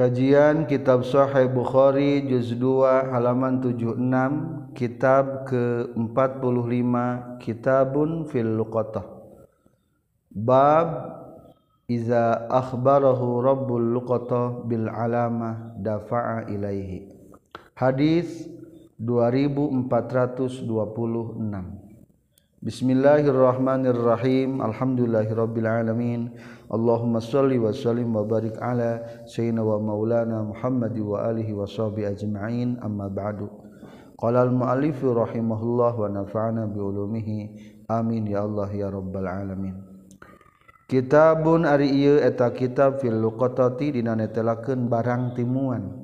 Kajian Kitab Sahih Bukhari juz 2 halaman 76 kitab ke-45 Kitabun fil Luqatah. Bab iza akhbarahu rabbul luqatah bil alamah dafa'a ilaihi. Hadis 2426 Bismillahirrahmanirrahim. Alhamdulillahirrabbilalamin Allahumma salli wa sallim wa barik ala Sayyidina wa maulana Muhammadi wa alihi wa sahbihi ajma'in. Amma ba'du. Qala al-mu'alifu rahimahullah wa nafa'ana bi'ulumihi Amin ya Allah ya rabbal alamin. Kitabun ari ieu eta kitab fil luqatati dina netelakeun barang timuan.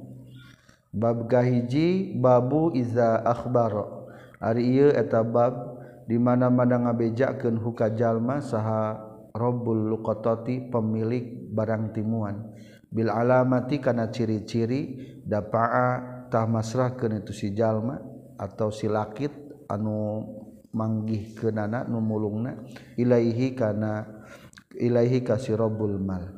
Bab kahiji babu iza akhbara Ari ieu eta bab di mana-mana ngabejakeun huka jalma saha Rabbul Luqatati pemilik barang timuan. Bil alamati kana ciri-ciri dapa'a tah masrahkeun itu sijallma atau silakit anu manggih keunana nu mulungna Ilaihi kana Ilaihi kasih mal.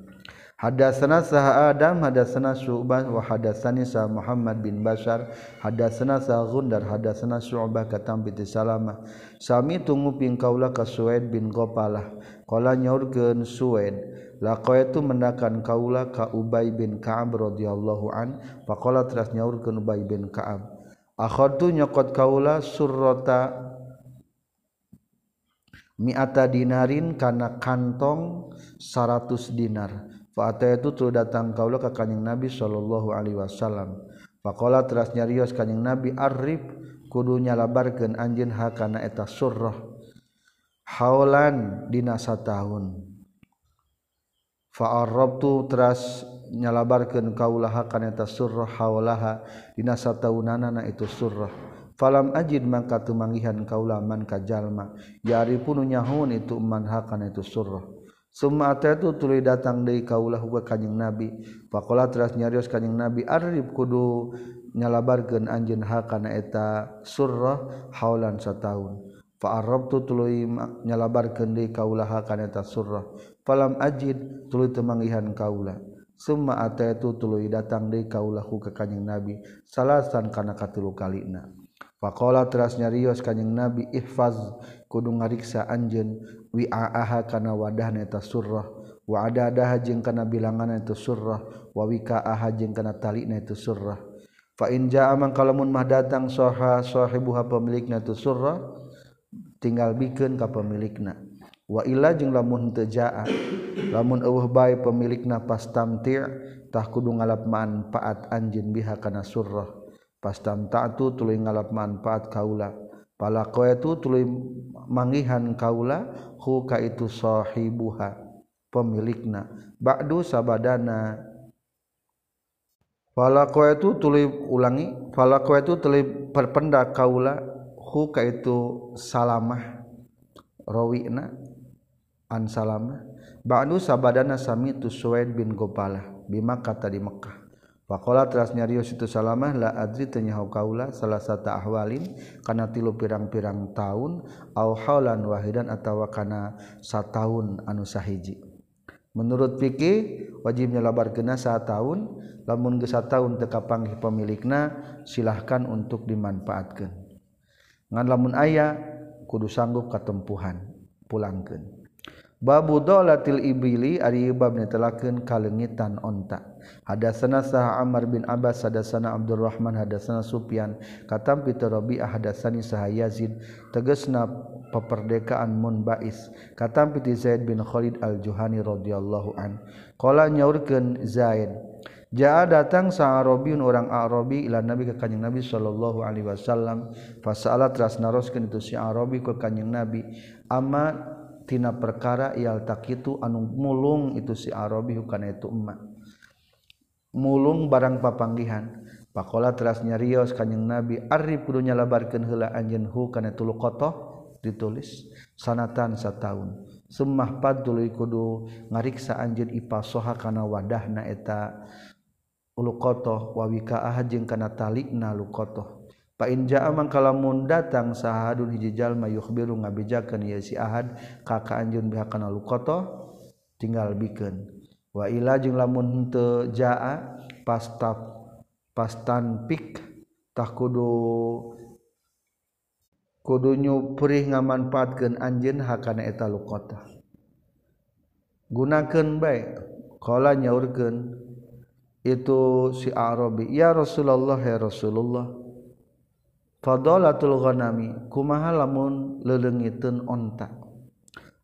Hadatsana saha Adam hadatsana Syu'bah wa hadatsani sa Muhammad bin Bashar hadatsana sa Gundar hadatsana Syu'bah katam bi Salamah. Sami tunguping kaula ka Suaid bin Qapalah qala nyaurkeun Suaid laqaitu mendakan kaula ka Ubay bin Ka'ab radhiyallahu an. Faqala teras nyaurkeun Ubay bin Ka'ab akhadtu nyokot kaula surrata mi'ata dinarin kana kantong 100 dinar Faata itu tuh datang kaulah ke kanjeng Nabi Shallallahu Alaihi Wasallam. Pakola teras nyarios kanjeng Nabi Arif kudunya labarkan anjin hakana eta surrah. Haulan dinasa tahun. Fa'arrab tu teras nyalabarkan kaulah hakana eta surrah haulaha dinasa sataunanna itu surrah. Falam ajid maka tumangihan kaula man kajalma. Yari punu nyahun itu man hakana itu surrah Summa itu tuli datang dari kaulah huga kanyeng Nabi. Pakola teras nyarios kanyeng Nabi. Arif kudu nyalabarkan anjeun hakana eta surrah haulan setahun. Fa'arab tu tuli nyalabarkan dari kaulah hakana eta surrah. Falam ajid tuli temangihan kaulah. Suma itu tuli datang dari kaulah huga kanyeng Nabi. Salasan kana katilu kalina. Pakola teras nyarios kanyeng Nabi. Ihfaz kudu ngariksa anjeun wi'aaha kana wadahna eta surrah wa adadaha jeung kana bilanganna eta surrah wa wikaaha jeung kana talina eta surrah. Fa in jaa man kalamun mah datang saha sahibuha pemilikna tu surrah tinggal bikeun ka pemilikna. Wa illa jeung lamun teu jaa lamun eueuh bae pemilikna pastamti' tah kudu ngalap manfaat anjeun biha kana surrah. Pastam tu tuluy ngalap manfaat kaula. Pala koe tu tuluy mangihan kaula huka itu sahibuha pemilikna. Ba'du sabadana. Fala koe tu tuluy ulangi fala koe tu tuluy perpenda kaula huka itu salamah rawina an salamah. Ba'du sabadana sami tu suwaid bin gopalah bima kata di Mekah Pakola teras nyarios itu salamah la adri tenyahu kaula salah satu ahwalin karena tilu pirang-pirang tahun au haulan wahidan atau karena satahun anu sahiji. Menurut fikih wajib nyelabar kena tahun lamun ge tahun teu panggih pemilikna silahkan untuk dimanfaatkan. Ngan lamun ayah kudu sanggup katempuhan pulangkan. Babu dolatil ibili ari bab netelakeun kalengitan onta. Hadasana sah Amr bin Abbas hadasana Abdurrahman hadasana Sufyan. Katam bi Rabi'ah hadasani sah Yazid. Tegasna peperdekaan Munbais katam bi Zaid bin Khalid Al-Juhani radhiyallahu an. Qala nyaurkeun Zaid Ja'a datang sa Arabiun orang Arabi ila Nabi ka Kanjeng Nabi sallallahu alaihi wasallam. Fasalat ras naroskeun itu si Arabi ka Kanjeng Nabi. Amma tina perkara ial takitu anu mulung itu si Arabi hukana itu emak mulung barang papanggihan. Pakola teras nyarios kanjeng Nabi arif kudunya labarkeun heula anjeun hukana tulu kotoh ditulis. Sanatan sataun. Semah padul kudu ngariksa anjeun ipasoha kana wadahna eta ulu kotoh wa wika'ah jeung kana talikna luqatah Painjaa mangkalamun datang sahadun hiji jalma yukhbiru ngabejakeun ieu si Ahad ka kaanjeun biha kana luqata tinggal bikeun. Wa ila jeung lamun teu jaa pastab pastan pik tah kudu kudu nyuprih ngamanfaatkeun anjeun hakana eta luqata. Gunakeun bae qala nyaurkeun itu si Arabi ya Rasulullah ya Rasulullah fadolatul ghanami kumaha lamun lelengitun onta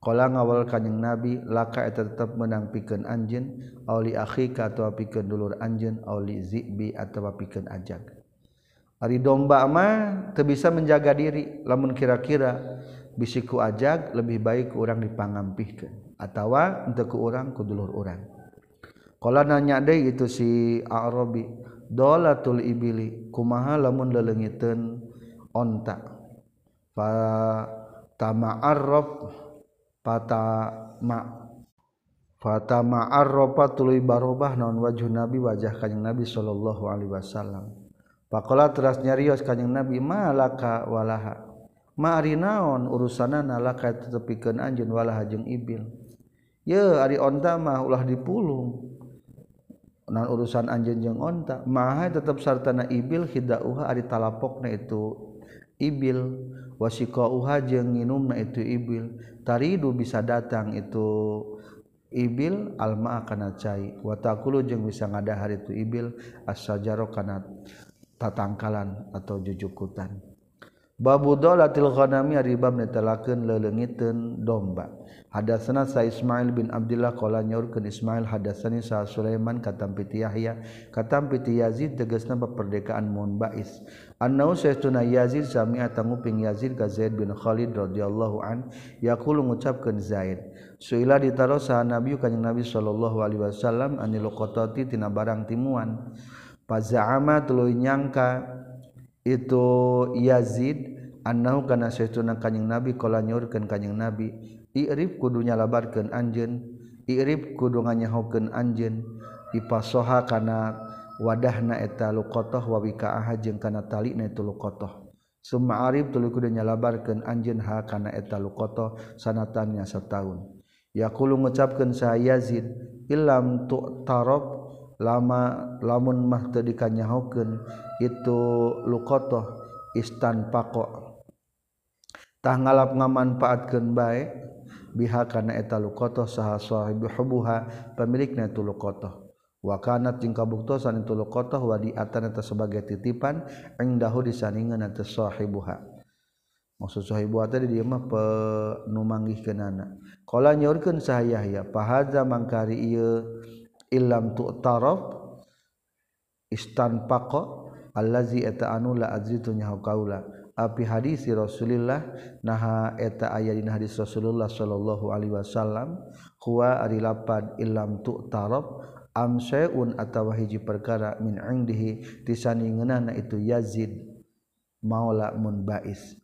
Kala ngawal kanyang Nabi laka eta tetap menang pikeun anjeun auli akhika atawa pikeun dulur anjeun auli zibi atawa pikeun ajag. Ari domba mah teu bisa menjaga diri lamun kira-kira bisi ku ajag lebih baik urang dipangampihkeun atawa henteu ku urang ku dulur urang. Kala nanya deui itu si Arabi dolatul ibili kumaha lamun lelengiten onta? Fa tama'arraf fata ma fata ma'arrafa tuluy barobah naon wajh nabi wajah kanjeng nabi sallallahu alaihi wasallam. Faqala teras nyarios kanjeng nabi malaka walaha? Ma ari naon urusanana? Laka tetepikeun anjeun walaha jeung ibil. Ye ari onta mah ulah dipulung. non urusan anjing jeung onta maha tetap sartana ibil hidauha ari talapokna itu ibil. Wasiqauha jeung nginumna itu ibil. Taridu bisa datang itu ibil alma kana cai. Watakulu jeung bisa ngadahar itu ibil as-sajaro kana tatangkalan atau jujukutan. Babu dolatil ghanami ari bab netelakeun leulengiteun domba. Hadatsana Sa Ismail bin Abdullah qala nyaurkeun Ismail hadatsani Sa Sulaiman katam piti Yahya katam piti Yazid tegasna perdekaan Munbais. Annau saytuna Yazid sami'a tanguping Yazid ka Zaid bin Khalid radhiyallahu an yaqulu ngucapkeun Zaid. Suila ditarosa Nabi kanjing Nabi sallallahu alaihi wasallam anil qatati tina barang timuan. Faza'ama tuluy nyangka itu Yazid annau kana saytuna kanjing nabi kala nyaurkeun kanjing nabi. Irib kudunya labarkeun anjeun. Irib kudu nganyahokeun anjeun. Ipasoha kana wadahna eta luqatah wa wika'ah jeung kana talina itu luqatah summa arib tuluy kudu nyalabarkeun anjeun ha kana eta luqatah sanatannya sataun yaqulu ngucapkeun sa Yazid illam tu tarab lama lamun mah teu dikanyahokeun itu luqatah istan pako. Tah ngalap ngamanfaatkeun bae biha kana eta luqatah saha sahibi hubuha pemilikna itu luqathah wa kana jeung kabuktosan itu luqatah wa diatan eta sebagai titipan engdahu disaningan eta sahibuha. Maksud sahibuha tadi dia mah penumanggihkeunana qala nyaurkeun sah Yahya fahadza mangkari ieu ilam tu taraf istan pako allazi eta anu la azitu nyaho kaula. Api hadisi Rasulillah naha eta aya dina hadis Rasulullah sallallahu alaihi wasallam huwa ari lapad ilam tu taraf am syai'un atawa hiji perkara min indihi tisaningeunana itu Yazid maula mun bais.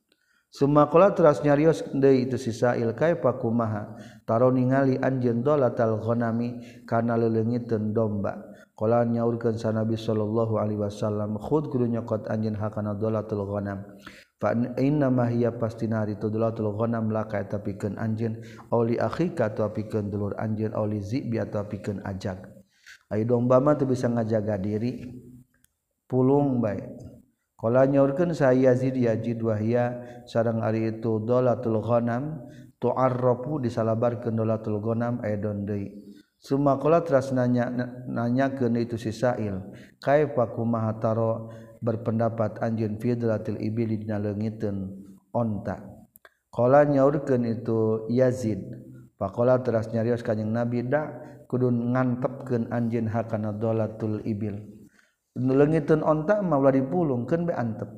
Sumakola teras nyarios deui itu sisa ilkai pakumaha. Taro ningali anjeun dolatal ghanami kana leleungiteun domba. Qala nyaurkeun sa Nabi sallallahu alaihi wasallam khud kudu nyokot anjeun hakana dolatul ghanam. Fa inna ma hiya pastina itu dolatul ghanam la ka eta pikeun anjeun oli akhika atawa pikeun dulur anjeun oli zibi atawa pikeun ajag. Ai domba mah teu bisa ngajaga diri. Pulung baik. Kala nyaurkeun sa Yazid Yazid wahya sareng ari itu dolatul ghanam tu'arrafu disalabarkeun dolatul ghanam Gonam deui. Suma kala teras nanya nanyakeun itu si Sa'il, kaifa kumaha taro berpendapat anjeun fi dolatil ibili dina leungiteun onta. Kala nyaurkeun itu Yazid, faqala teras nyarios kanjing Nabi da kudu ngantepkeun anjeun hakana dolatul ibil. nulengitun onta maulah dipulungkan be antep.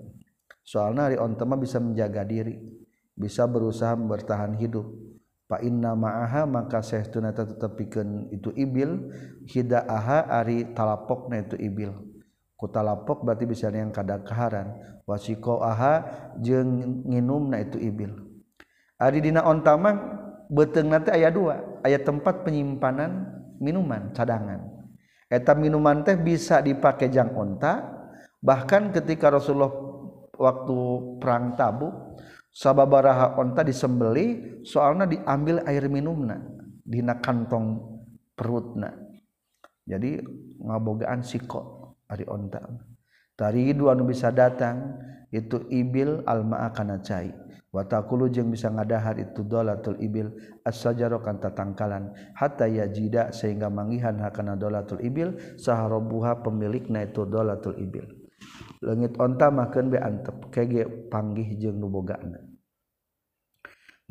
Soalnya hari onta mah bisa menjaga diri bisa berusaha bertahan hidup. Fa inna ma'aha maka sehtuna tetepikeun itu ibil hidaaha ari talapokna itu ibil. Ku talapok berarti bisa yang kada kaharan. Wasiqaha jeung nginumna itu ibil. Ari dina onta mah beuteungna teh aya dua aya tempat penyimpanan minuman cadangan. eta minuman teh bisa dipakai jang onta bahkan ketika Rasulullah waktu perang tabuk sababaraha onta disembeli soalnya diambil air minumna dina kantong perutna. Jadi ngabogaan siko ari onta tari dua nu bisa datang itu ibil alma akana cai. watakulu jeung bisa ngadahar itu dolatul ibil as-sajaro kanta hatta yajida sehingga mangihan hakana dolatul ibil saharobuha pemilikna itu dolatul ibil. Leungit onta makan be antep kege panggih jeung nubogana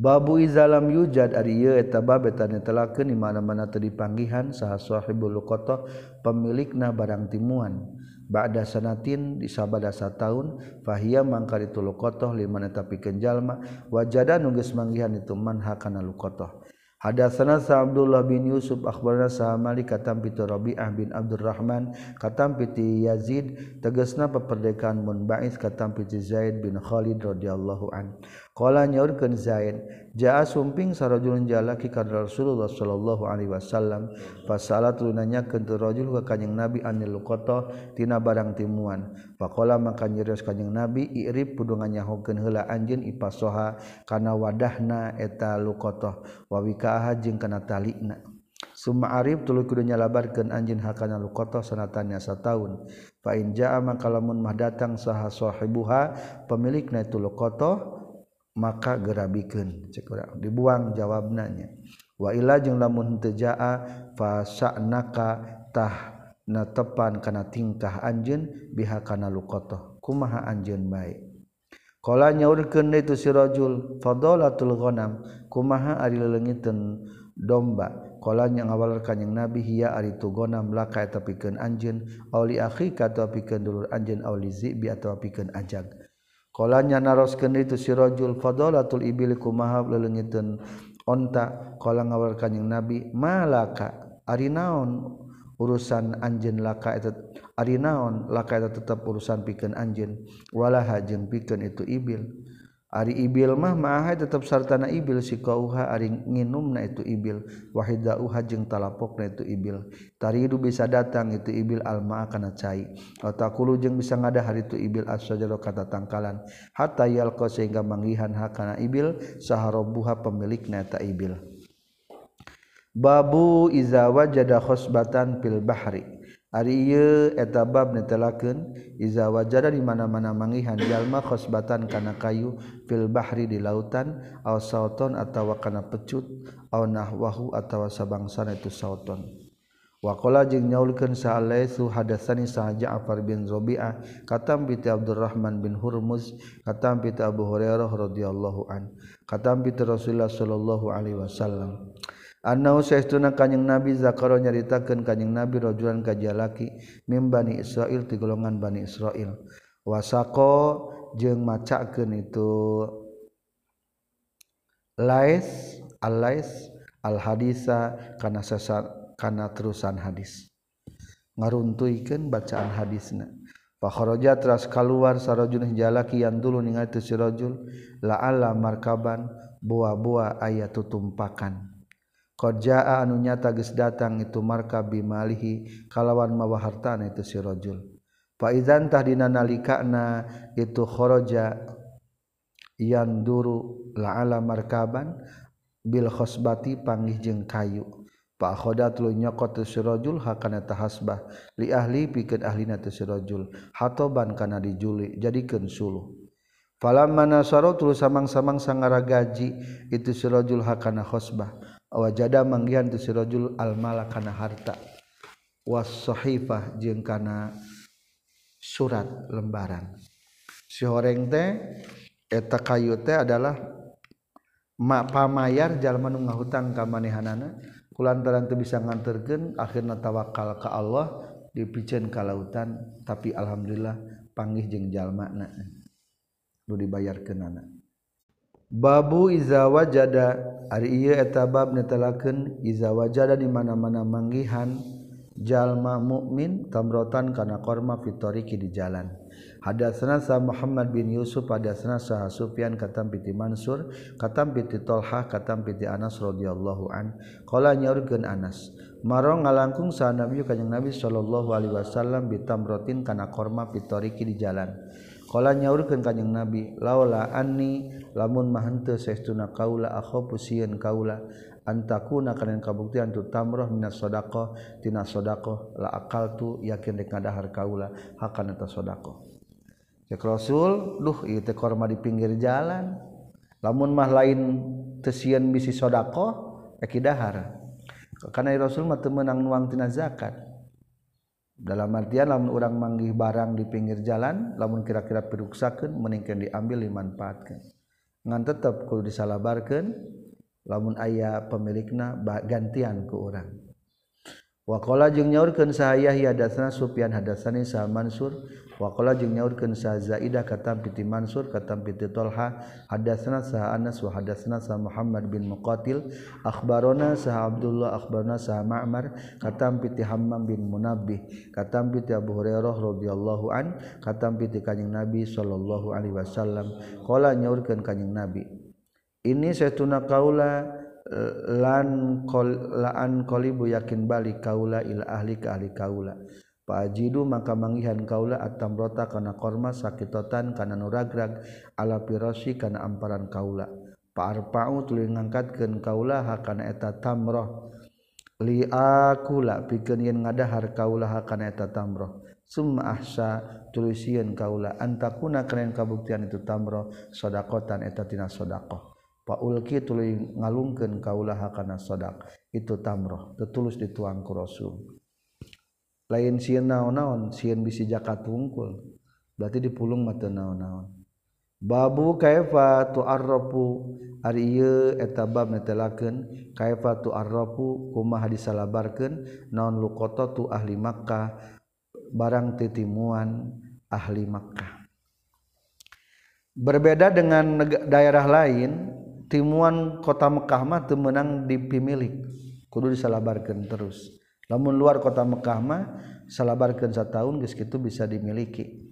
Babu izalam yujad ari ieu eta bab eta netelakeun di mana-mana teu dipanggihan saha sahibul qata pemilikna barang timuan. Ba'da sanatin di sabada tahun fahiya mangkal itu luqata liman tapi kenjalma wajada nunggeus manggihan itu man hakana luqata Hadatsana sa Abdullah bin Yusuf akhbarana sa Malik katam pitu Rabi'ah bin Abdurrahman katam piti Yazid tegasna peperdekaan mun Ba'is katam piti Zaid bin Khalid radhiyallahu an. Kala nyaurkeun Zaid, jaa sumping sarajulun jalaki ka Rasulullah sallallahu alaihi wasallam, fasalat lunanya kentu rajul ka kanjing Nabi anil qata tina barang timuan. Faqala maka nyerios kanjing Nabi irib kudu nganyahokeun heula anjeun ipasoha kana wadahna eta luqata wa wikaaha jeung kana talina. Suma arif tuluy kudu nyalabarkeun anjeun hakana luqata sanatan nya sataun. Fa in jaa maka lamun mah datang saha sahibuha pemilikna itu luqata maka gerabikan. Dibuang jawab nanya waila jeung lamun tejaa fasanakatah na tepan kana tingkah anjeun biha kana luqata kumaha anjeun baik qala nyaurkeun itu si rajul fadalatul ghanam. Kumaha ari leungiteun domba? Qala nya ngawal kanjing nabi hiya ari tu ghanam laka eta pikeun anjeun auli akhika atawa pikeun dulur anjeun auli zibi atawa pikeun ajag Kalanya naroskeun itu si rajul qadalatul ibil kumaha leleungiteun onta. Kala ngawar kanjing Nabi malaka ari naon? Urusan anjeun laka ari naon? Laka eta tetep urusan pikeun anjeun. Walaha jeung pikeun itu ibil. Ari ibil mah maahai tetap sartana ibil. Si kauha ari nginum na itu ibil. Wahida uha jeung talapok na itu ibil. Taridu bisa datang itu ibil alma kana cai. Otakulu jeung bisa ngada hari itu ibil asajaro kata tangkalan. Hatta yalqa sehingga manggihan ha kana ibil saharobuha pemilik na eta ibil. Babu iza wajada khosbatan fil bahri. Ariye etabab netelaken iza wajada di mana-mana mangihan jalma khosbatan kana kayu fil bahri di lautan aw sauton atawa kana pecut aw nahwahu atawa sabangsana itu sauton. Wakola jeung nyaulkeun sa'alaisu hadatsani afar bin Rabi'ah katam bi Abdurrahman bin Hurmuz katam bi Abu Hurairah radhiyallahu an katam bi Rasulullah sallallahu alaihi wasallam. kanyeng nabi zakaro nyaritakan kanyeng nabi rojulan kajalaki mim Bani Israil di golongan Bani Israil. Wasako jeung macakeun itu lais alais al hadisa kana sesat kana terusan hadis. Ngaruntuikan bacaan hadisna. Fakharaja teras keluar sarajun jalaki yang dulu ningali sirojul la ala markaban buah-buah ayat tutumpakan. Qjaa anu nyata ges datang itu marka bimalihi kalawan mawa hartana itu sirojul. Faizantah dina nalikana itu khoroja yang duru la'ala markaban bil khosbati panggih jeung kayu. Pak khodat lu nyokot tu sirojul hakana tahasbah li ahli pikeun ahlina tu sirojul hatoban kana dijuli jadikeun suluh. Falamma nasaro tuluy samang-samang sangara gaji itu sirojul hakana khosbah wajada manggihan tu sirajul almala kana harta. Was sahifah jeung kana surat lembaran. Si horeng teh eta kayu teh adalah ma pamayar jalma nu ngahutang ka manehanana. Kulantaran teu bisa nganterkeun akhirna tawakal ka Allah dipiceun ka lautan. Tapi alhamdulillah panggih jeung jalmana nu dibayarkeunana. Babu iza wajada Ari ieu eta bab netelakeun iza wajada di mana-mana manggihan jalma mukmin tamrotan kana korma fitoriki di jalan. Hadatsana sa Muhammad bin Yusuf hadatsana sa Sufyan katam piti Mansur katam piti Tolhah katam piti Anas radhiyallahu an qala nyaurkeun Anas marong ngalangkung sa Nabi kanjeng Nabi sallallahu alaihi wasallam bitamrotin kana korma fitoriki di jalan. Kala nyaurkeun kanjing Nabi, laula anni lamun mah saestuna kaula akhafu sieun kaula antakuna kana kabuktian tu tamroh minas sadaqah tina sadaqah la akaltu yakin dek ngadahar kaula hakana ta sadaqah. Cek Rasul, duh ieu teh korma di pinggir jalan. Lamun mah lain teu sieun bisi sadaqah ekidahar. Kana Rasul mah teu meunang nuang tina zakat. dalam artian lamun orang manggih barang di pinggir jalan lamun kira-kira piruksakeun meningkan diambil dimanfaatkan ngan tetap kalau disalabarkan lamun ayah pemilikna gantian ke orang waqala jeung nyaurkeun sahayah ya hadatsana Sufyan hadatsani Sa Mansur Wakola jeung nyaurkeun sa Zaidah katam piti Mansur katam piti Tolha hadatsna sa Anas wa hadatsna sa Muhammad bin Muqatil akhbarona sa Abdullah akhbarona sa Ma'mar katam piti Hammam bin Munabbih katam piti Abu Hurairah radhiyallahu an katam piti Kanjeng Nabi sallallahu alaihi wasallam. Qala nyaurkeun Kanjeng Nabi ini saytuna kaula eh, lan kol, laan qalibu yakin balik kaula ila ahli ka ahli kaula. Pajidu maka mangihan kaula atamrota kana korma sakitotan kana nuragrag ala pirosi kana amparan kaula. Pa'arpa'u tuluy ngangkatkeun kaula hakana eta tamroh. Li akula pikeun yen ngadahar kaula hakana eta tamroh. Summa ahsa tulisieun kaula. Antakuna keren kabuktian itu tamroh sodakotan eta tina sodakoh. Paulki tuluy ngalungkeun kaulaha kana sodak. Itu tamroh. Tetulus dituang ku rasul lain sieun naon-naon sieun bisi jakat tungkul berarti dipulung mata naon-naon. Babu kaifa tu'arrafu ari ieu eta bab netelakeun kaifa tu'arrafu kumaha disalabarkeun naon luqata tu ahli Makkah barang titimuan ahli Makkah. Berbeda dengan daerah lain timuan kota Mekkah mah teu meunang dipimilik kudu disalabarkeun terus. namun luar kota Mekkahmah salabarkan satu tahun gitu bisa dimiliki.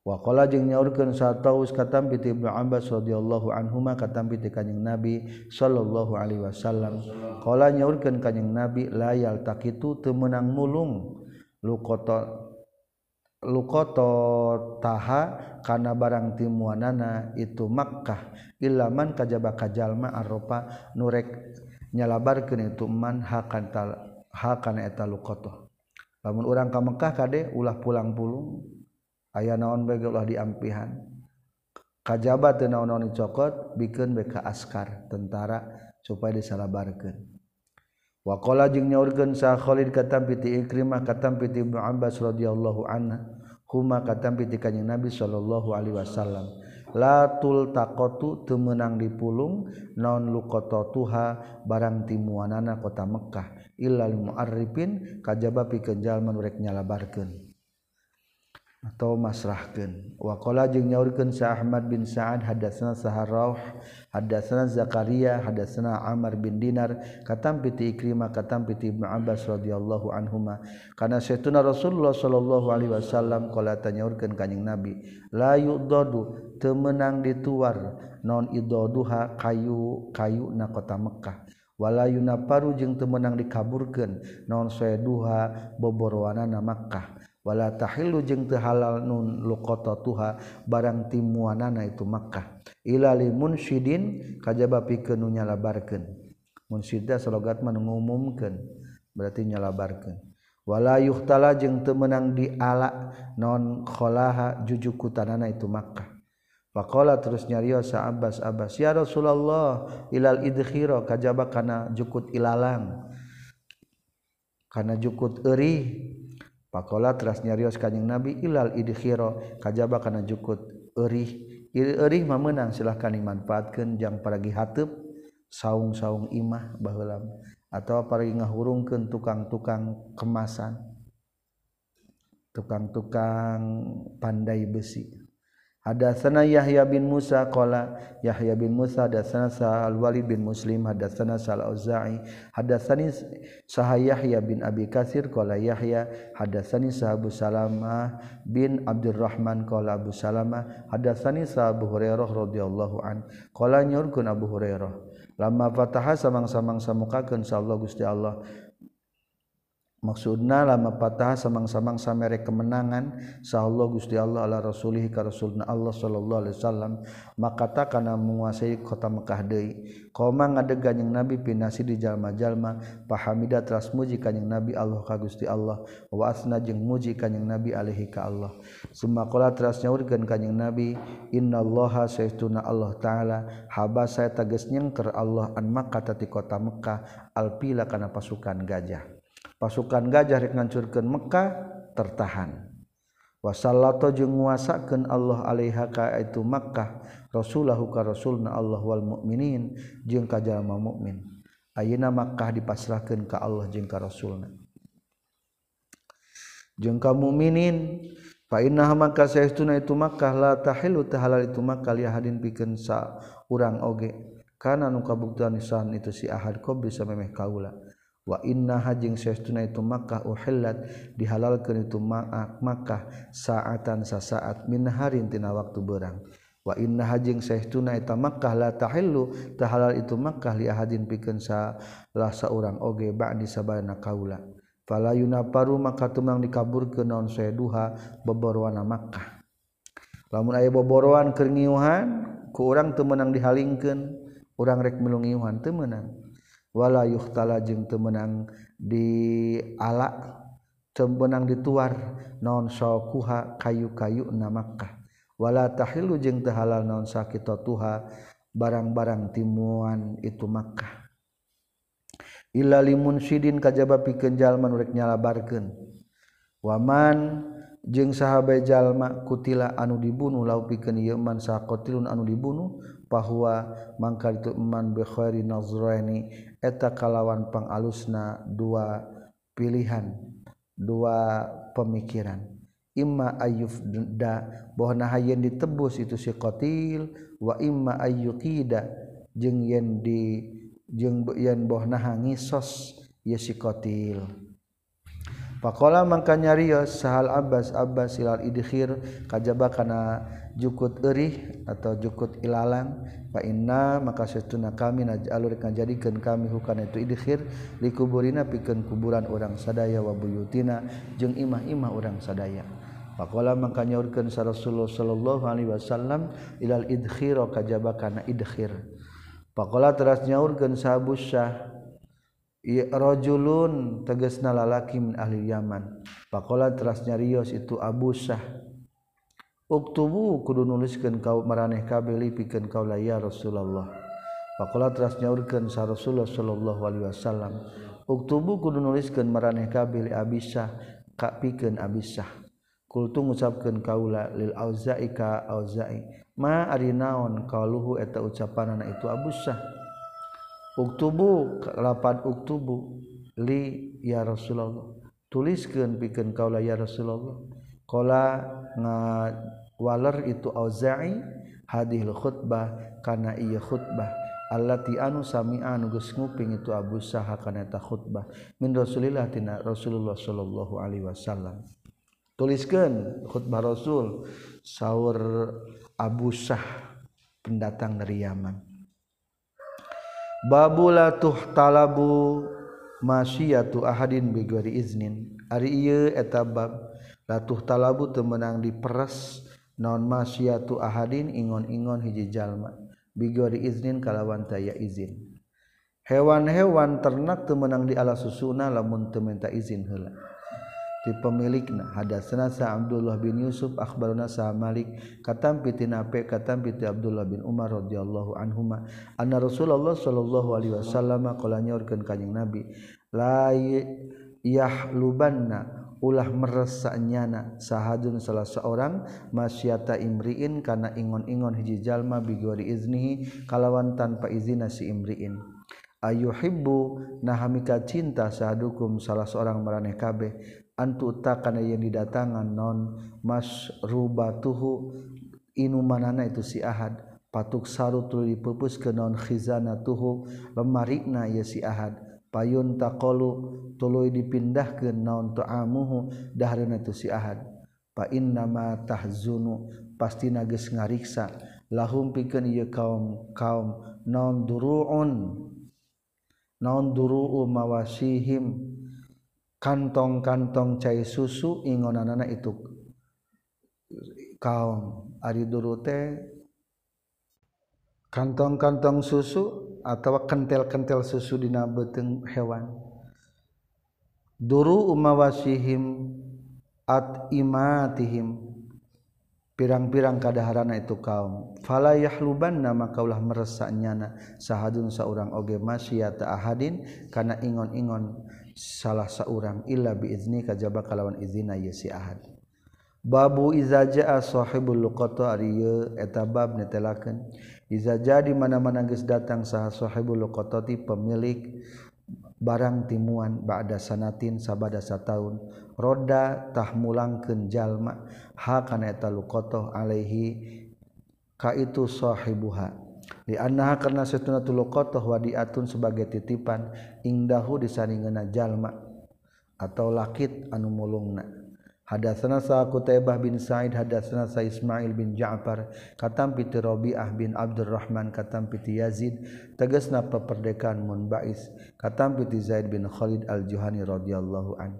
Wakola jeung nyaurkeun sataus katam piti Ibnu Abbas radhiyallahu anhuma katam piti kanjing Nabi sallallahu alaihi wasallam. Qala nyaurkeun kanjing Nabi layal takitu teu meunang mulung lukoto lukoto taha kana barang timuanana itu Makkah ilaman kajaba kajalma aropa nurek nyalabarkeun itu man hakantal hal kana eta luqatah lamun urang ka Mekkah kade ulah pulang pulung aya naon bae ulah diampihan. Kajaba teu naon-naon dicokot bikeun bae ka askar tentara supaya disalabarkeun. Wa qala jeung nyaurkeun sa Khalid katam piti Ikrimah katam piti Ibnu Abbas radhiyallahu anhu huma katam piti kanjing Nabi sallallahu alaihi wasallam. La tultaqatu teu meunang dipulung naon luqatatuha barang timuanana kota Mekkah. illal mu'arrifin kajaba pikeun jalma nu rek nyalabarkeun atau masrahkeun. Wa qala jeung nyaurkeun sa Ahmad bin Sa'ad hadatsana Saharauh hadatsana Zakaria hadatsana Amr bin Dinar katam piti Ikrimah katam piti Ibnu Abbas radhiyallahu anhuma. Kana saytuna Rasulullah sallallahu alaihi wasallam qala tanyaurkeun kanjing Nabi la yudadu teu meunang dituar non idaduha kayu kayu na kota Mekkah. wala Yuna paru jeung temenang dikaburkeun non saya duha boboroana na Makkah. Wala tahillu jeung tehalal nun luqata tuha barang timuanana itu Makkah. Ilali munsyidin kajaba pikeun nu nyalabarkeun. Munsyida slogat mah ngumumkeun berarti nyalabarkeun. Wala yuhtala jeung temenang diala non kholaha jujukutanana itu Makkah. Pakola terus nyario sa Abbas Abbas ya Rasulullah ilal idkhiro kajaba kana jukut ilalang. Kana jukut eri Pakola teras nyarios kanjeng Nabi ilal idkhiro kajaba kana jukut eri eri mah menang silahkan dimanfaatkan jang paragi hatep saung-saung imah bahulam atau paragi ngahurungkan tukang-tukang kemasan. Tukang-tukang pandai besi. Hadatsana Yahya bin Musa qala Yahya bin Musa hadatsana Sa'al Walid bin Muslim hadatsana Sa'al Auza'i hadatsani Sah Yahya bin Abi Katsir qala Yahya hadatsani Sahabu Salamah bin Abdurrahman qala Abu Salamah hadatsani Sahabu Hurairah radhiyallahu an qala nyurkeun Abu Hurairah. Lama fataha samang-samang samukakeun sa Allah Gusti Allah. maksudna lama patah samang-samang samere kemenangan Allah Gusti Allah ala rasulih ka rasulna Allah sallallahu alaihi wasallam makata kana menguasai kota Mekah deui. Qoma ngadega jeung nabi pinasi di jalma-jalma pahamida teras muji kanjing nabi Allah ka Gusti Allah wa asna jeung muji kanjing nabi alaihi ka Allah. Summa qala teras nyaurkeun kanjing nabi innallaha sayyiduna Allah taala habasa tegas nyengker Allah an Makkah ti kota Mekah alpila kana pasukan gajah. pasukan gajah rek ngancurkeun Mekkah tertahan. Wasallato jeung nguasakeun Allah alaiha ka itu Makkah rasulahu ka rasulna Allah wal mukminin jeung ka jalma mukmin. Ayeuna Makkah dipasrahkeun ka Allah jeung ka rasulna. Jeung ka mukminin fa innaha maka saestuna itu Makkah la tahilu tahalal itu Makkah li hadin pikeun sa urang oge. Kana nu kabuktian itu si ahad qabli samemeh kaula. wa inna hajing saestuna itu Makkah uhillat dihalalkeun itu ah, Makkah sa'atan sasaat min harin tina waktu berang wa inna hajing saestuna eta Makkah la tahillu tahalal itu Makkah li ahadin pikeun salah saurang oge ba'di sabana kaula. Fala yunaparu maka tumang dikaburkeun naon saeduha boboroana Makkah. Lamun aya boboroan keur ngiuhan ku urang teu meunang dihalingkeun urang rek milungiuhan teu meunang. wala yukhtala jeung temenang di ala tembenang dituar non sawkuha kayu-kayu na Makkah. Wala tahilu jeung tehalal non sakitatuha barang-barang timuan itu Makkah. Illa limunsidin kajaba pikeun jalma nu rek nyalabarkeun. Waman jeung sahabat jalma kutila anu dibunuh lau pikeun ieu man sakotilun anu dibunuh bahwa mangka itu eman bekhairi nazraini eta kalawan pangalusna dua pilihan dua pemikiran. Imma ayyuf da bahwa hayyan ditebus itu si qatil wa imma ayyukida jeung yen di jeung yen bohna ngisos ya si qatil. Pakola mangka nyarios sahal Abbas Abbas silal idkhir kajaba kana jukut erih atau jukut ilalang fa inna maka setuna kami naj'alurkan jadikan kami hukana itu idkhir likuburina pikeun kuburan orang sadaya wa buyutina jeung imah-imah orang sadaya Pakola maka nyaurkeun sa Rasulullah sallallahu alaihi wasallam ilal idkhir kajaba kana idkhir. Pakola teras nyaurkeun sa Abu Syah rajulun tegasna lalaki min ahli Yaman. Pakola teras nyarios itu Abu Syah Uktubu kudu nuliskan kau maraneh kabeh lipikeun kaula ya Rasulullah. Faqala teras nyaurkeun sa Rasulullah sallallahu alaihi wasallam. Uktubu kudu nuliskan maraneh kabeh li Abisah ka pikeun Abisah. Kultu ngucapkeun kaula lil Auza'i ka Auza'i. Ma ari naon kaluhu eta ucapanana itu Abusah. Uktubu lapan uktubu li ya Rasulullah. Tuliskeun pikeun kaula ya Rasulullah. Kala nga waler itu auza'i hadil khutbah kana iya khutbah. Allati anu sami'a anu geus nguping itu Abu Saha kana eta khutbah. Min Rasulillah tina Rasulullah sallallahu alaihi wasallam. Tuliskeun khutbah Rasul saur Abu Sah pendatang dari Yaman. Babula tuh talabu masyiyatu ahadin bigori iznin. Ari ieu eta bab latuh talabu temenang diperes non masyatu ahadin ingon-ingon hiji jalma. Bigori iznin kalawan taya izin. Hewan-hewan ternak temenang di ala susuna lamun tementa izin heula. Di pemilikna hadatsana sa Abdullah bin Yusuf akhbaruna sa Malik katam pitina pe katam piti Abdullah bin Umar radhiyallahu anhuma anna Rasulullah sallallahu alaihi wasallam qala nyaurkeun kanjing Nabi la yahlubanna ulah meresanyana sahadun salah seorang masyata imriin kana ingon-ingon hiji jalma bigori iznihi kalawan tanpa izina si imriin. Ayuhibbu nahamika cinta sahadukum salah seorang maraneh kabeh. Antu takana yang didatangan non masrubatuhu inumanana itu si ahad. Patuk saru tuluy dipupus ke non khizana tuhu lemarikna ya si ahad. payun takolu tuluy dipindahkeun naon ta'amuhu dahareuna tu si Ahad. Fa inna ma tahzunu pastina geus ngariksa. Lahum pikeun ieu kaum kaum naon duruun. Naon duruu mawasihim. Kantong-kantong cai susu ingonanana itu kaum. Ari duru kantong-kantong susu atau kentel-kentel susu dina beteng hewan. Duru umawasihim at imatihim. Pirang-pirang kadaharana itu kaum. Fala yahlubanna nama kaulah meresak sahadun saurang. Oge masyata ahadin kana ingon-ingon salah saurang. Illa biizni kajaba kalawan izina ye ahad. Babu iza jaa sahibul luqata ari eta bab netelakeun. Iza jadi mana-mana geus datang saha sahibul luqatati pemilik barang timuan ba'da sanatin sabada sataun. Roda tah mulangkeun jalma ha kana eta luqatah alaihi ka itu sahibuha. Di annaha karena satuna wa wadiatun sebagai titipan ingdahu disaningeuna jalma atau lakit anu mulungna. Hadatsana sa Qutaibah bin Sa'id hadatsana sa Ismail bin Ja'far katam piti Rabi'ah bin Abdurrahman katam piti Yazid tegasna peperdekaan mun bais katam piti Zaid bin Khalid al-Juhani radhiyallahu an.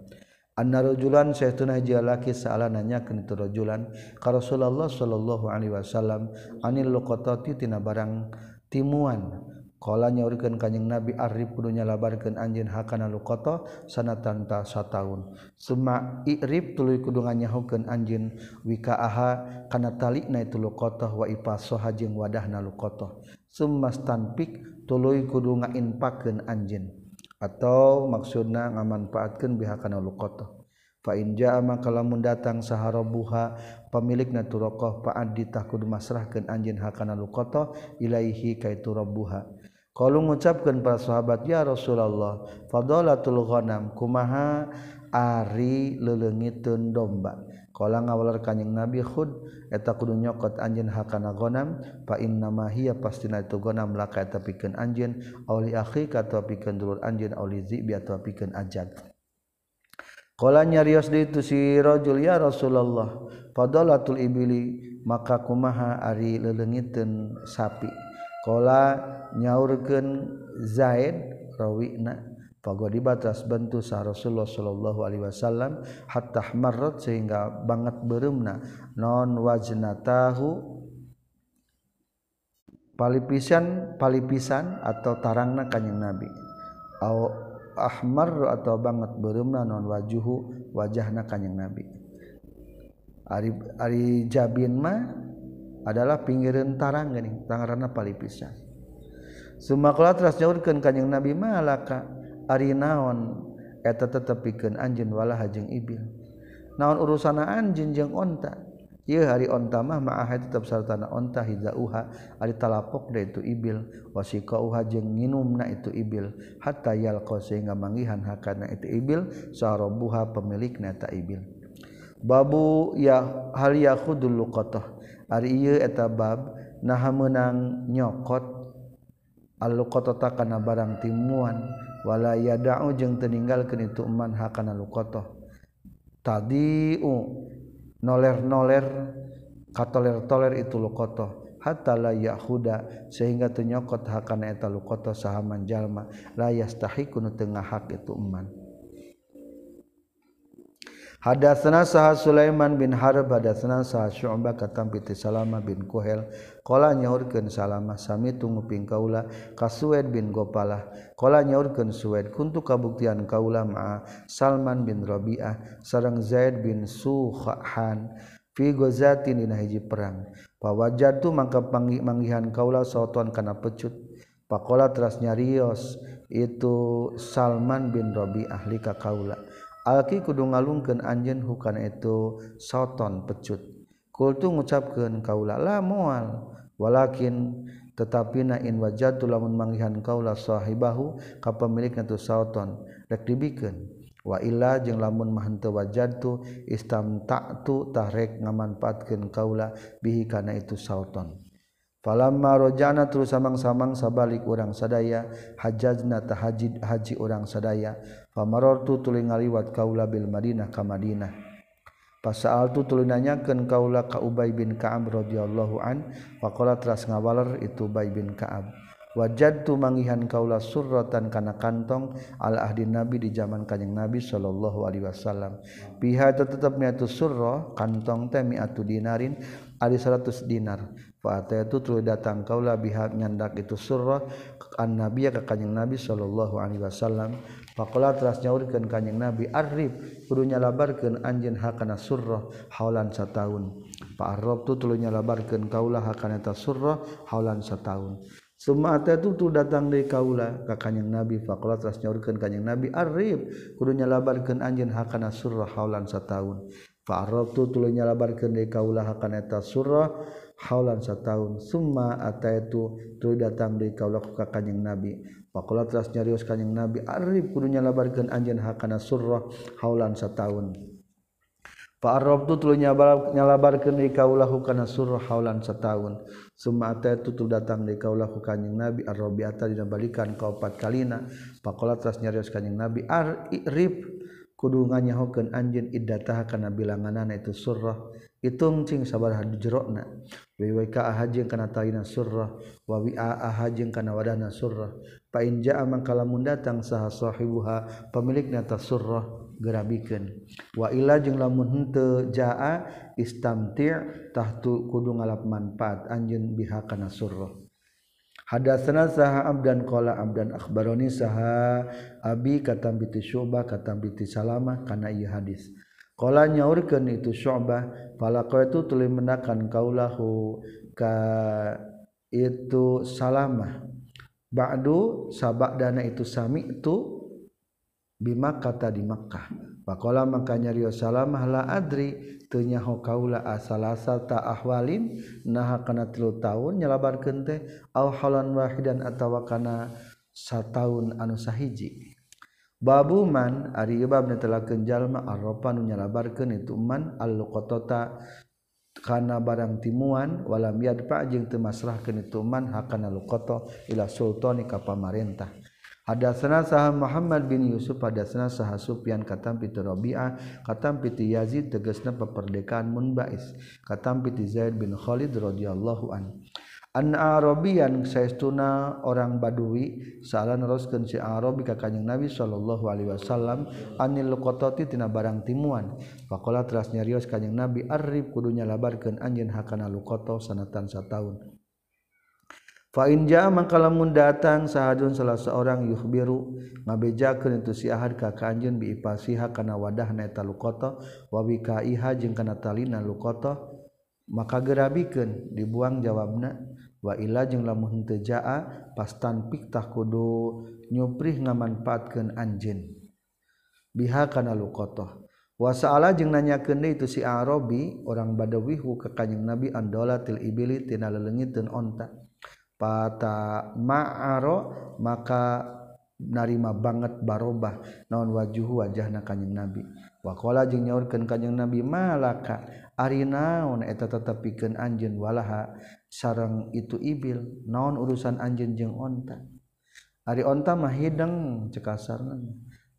Anna rajulan sayyiduna jalaki sa'ala nanyakeun itu rajulan ka Rasulullah sallallahu alaihi wasallam anil luqatati tina barang timuan Kala nyaurikeun kanjing Nabi arif kudu nyalabarkeun anjeun hakana luqata sanatan ta sataun. Suma irib tuluy kudu nganyahokeun anjeun wikaaha kana talina itu luqata wa ipasoha jeung wadahna luqata. Suma stanpik tuluy kudu ngainpakeun anjeun atau maksudna ngamanfaatkeun bihakana luqata. Fa in jaa maka lamun datang saharabuha pemilikna naturaqah fa tah kudu masrahkeun anjeun hakana luqata ilaihi kaitu rabbuha. kalau mengucapkan para sahabat ya Rasulullah fadolatul ghanam kumaha ari lelengitun domba? Kalau ngawalar kanyang Nabi khud eta kudu nyokot anjeun hakana ghanam fa inna ma hiya pastina itu ghanam laka eta pikeun anjeun auli akhi ka atawa pikeun dulur anjeun auli zibi atawa pikeun ajad. Kala nyarios di itu si rajul ya Rasulullah fadolatul ibili maka kumaha ari lelengitun sapi? Kola nyaurgen Zaid rawina pagodi batas bentu sah Rasulullah Shallallahu Alaihi Wasallam hatta marrot sehingga banget berumna non wajna tahu palipisan palipisan atau tarangna kanyang Nabi. Aw, ahmar atau banget berumna non wajuhu wajahna kanyang Nabi. Ari, Ari Jabin mah adalah pinggiran tarang gening tangarana palipisan sumakula teras nyaurkeun kanjing nabi malaka ari naon eta tetepikeun anjeun walaha jeung ibil. Naon urusana anjeun jeung onta? Ieu hari onta mah ma'ah tetep sartana onta hizauha ari talapok da itu ibil. Wasiqauha jeung nginumna itu ibil. Hatta yalqa sehingga manggihan hakana itu ibil sarobuha pemilikna ta ibil. Babu ya hal yakhudul luqatah. ari ieu eta bab naha meunang nyokot al-luqatata kana barang timuan wala yada'u jeung teu ninggalkeun itu man hakana luqatah tadiu noler-noler katoler-toler itu luqatah hatta la yahuda sehingga tenyokot hakana eta luqatah saha manjalma. La yastahiqu teu hak itu man Hadatsana saha Sulaiman bin Harb hadatsana saha Syu'bah katam piti Salama bin Kuhel qala nyaurkeun Salama sami tunguping kaula ka Suwaid bin Gopalah. Qala nyaurkeun Suwaid kuntu kabuktian kaula ma Salman bin Rabi'ah sareng Zaid bin Suhan fi gozatin dina hiji perang. Pawajatu mangka manggihan kaula sauton kana pecut. Pakola teras nyarios itu Salman bin Rabi'ah lika kaula Alki kudu ngalungkeun anjeun hukana itu soton pecut. Kultu ngucapkeun kaula la moal walakin tetapi na in wajatu lamun manggihan kaula sahibahu ka pemilikna tu soton rek dibikeun. Wa illa jeung lamun mah henteu wajatu istamta'tu tahrek ngamanfaatkeun kaula bihi kana itu soton. Falamma rojana terus samang-samang sabalik orang sadaya hajajna tahajid haji orang sadaya pamarortu tuling ngaliwat kaula bil Madinah ka Madinah. Pasal tu tuluy nanyakeun kaula ka Ubay bin Ka'ab radhiyallahu an faqala teras ngawaler itu Ubay bin Ka'ab wajad tuh mangihan kauula surrotan kana kantong Allahdi nabi di zaman Kanyeng Nabi Shallallahu Alaihi Wasallam. Pihak itu tetapnya itu surroh kantong temi atau dinarin ada 100 dinar. Fa itu tu datang kaulah bihak nyandak itu surah an nabi ke kanyeng Nabi Shallallahu Alaihi Wasallam Pakola teras nyaurkan kanyeng Nabi Arif kudunya labarkan anjin hakana surroh haulan setahun. Pak Arab tu tulunya labarkan kaulah hakana ta surroh haulan setahun. Semua itu tu datang dari kaulah ka kanyang Nabi Fakola teras nyaurkan kanyeng Nabi Arif kudunya labarkan anjin hakana surroh haulan setahun. Pak Arab tu tulunya labarkan dari kaulah hakana ta surroh haulan setahun. Semua itu tu datang dari kaulah ka kanyang Nabi Pakola teras nyarios kanyang Nabi Arif kudunya labarkan anjen hakana surrah haulan setahun. Pak Arab tu tulu nyalabarkan di kaulahu kana surrah haulan setahun. Suma atai tutul datang di kaulahu kanyang Nabi Arrobiata dinabalikan kaupat kalina. Pakola teras nyarios kanyang Nabi Arif kudunganyahukan anjeun iddataha kana bilanganana itu surrah. Itung cing sabar jerokna. Wiwika ahajeng kana taina surrah. Wa wi'a ahajeng kana wadana surrah. Fa in ja'a mangkala mun datang saha sahibuha pemilikna ta surrah gerabikeun. Wa ila jeung lamun henteu jaa istamti' tahtu kudu ngalap manfaat anjeun biha kana surrah. Hadatsana saha abdan qala abdan akhbaroni saha abi katam biti syu'bah katam biti salamah kana ieu hadis. Qala nyaurkeun itu syu'bah falaqo itu tuluy mendakan kaulahu ka itu salamah. Ba'du sabak dana itu sami itu Bima kata di Mekkah Pakola makanya Rio salamah la adri tunyaho kaula asalasa ta ahwalin naha kana tilu tahun nyalabar kente au halan wahidan atawa kana sataun anu sahiji. Babu man ari bab netelakeun jalma arropa nu nyalabarkeun itu man al-qatata kana barang timuan walam yadfa jeung teu masrahkeun itu man hakana luqata ila sultani ka pamarentah. Hadatsana sah Muhammad bin Yusuf hadatsana sah Sufyan katam piti Rabi'ah katam piti Yazid tegasna peperdekaan Munbais katam piti Zaid bin Khalid radhiyallahu an. An Arabian saestuna orang Badui salan roskeun si Arabi ka Kanjeng Nabi sallallahu alaihi wasallam anil qatati tina barang timuan. Faqala teras nyarios Kanjeng Nabi arif kudunya labarkeun anjeun hakana luqata sanatan sataun. Fainja mangkalamun datang sahajun salah seorang yuhbiru ngabejakeun itu si Ahad ka kanjeun bi ipasiha kana wadahna eta luqata wa bikaiha jeung kana talina luqata maka gerabikeun dibuang jawabna wa ila jeung lamun teu jaa pastan piktah kudu nyuprih ngamanfaatkeun anjeun. Biha kana luqata wa sa'ala jeung nanyakeun deui itu si Arabi orang Badawih ka kanjeng Nabi andolatil ibili tina leleungiteun onta. pata ma'aro maka narima banget barobah naon wajuhu wajahna kanjing nabi. Wakola jeung nyaurkeun kanjing nabi malaka ari naon eta tetepikeun anjeun walaha? Sareng itu ibil naon urusan anjeun jeung onta? Ari onta mah hideng cekasarna.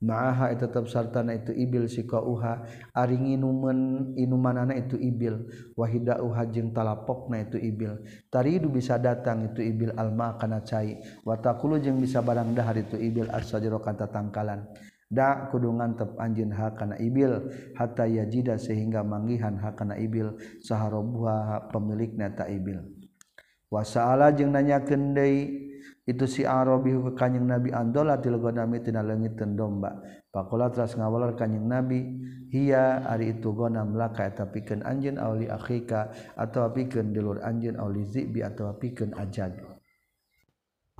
maaha tetap sartana itu ibil sikauha aringi numen inumanana itu ibil. Wahida uha jeung talapokna itu ibil. Taridu bisa datang itu ibil alma kana cai. Watakulu jeung bisa barang dahar itu ibil asajero kata tangkalan da kudungan tep anjin ha kana ibil. Hatta yajida sehingga manggihan ha kana ibil. Saharobuha pemilikna ta ibil. Wasaala jeung nanya kendai itu si Arabi kanyeng Nabi andola tilgonami tina leungit domba. Pakola teras ngawalar kanyeng Nabi hiya ari itu gonam laka eta pikeun anjeun auli akhika atawa pikeun dulur anjeun auli zibi atawa pikeun ajad.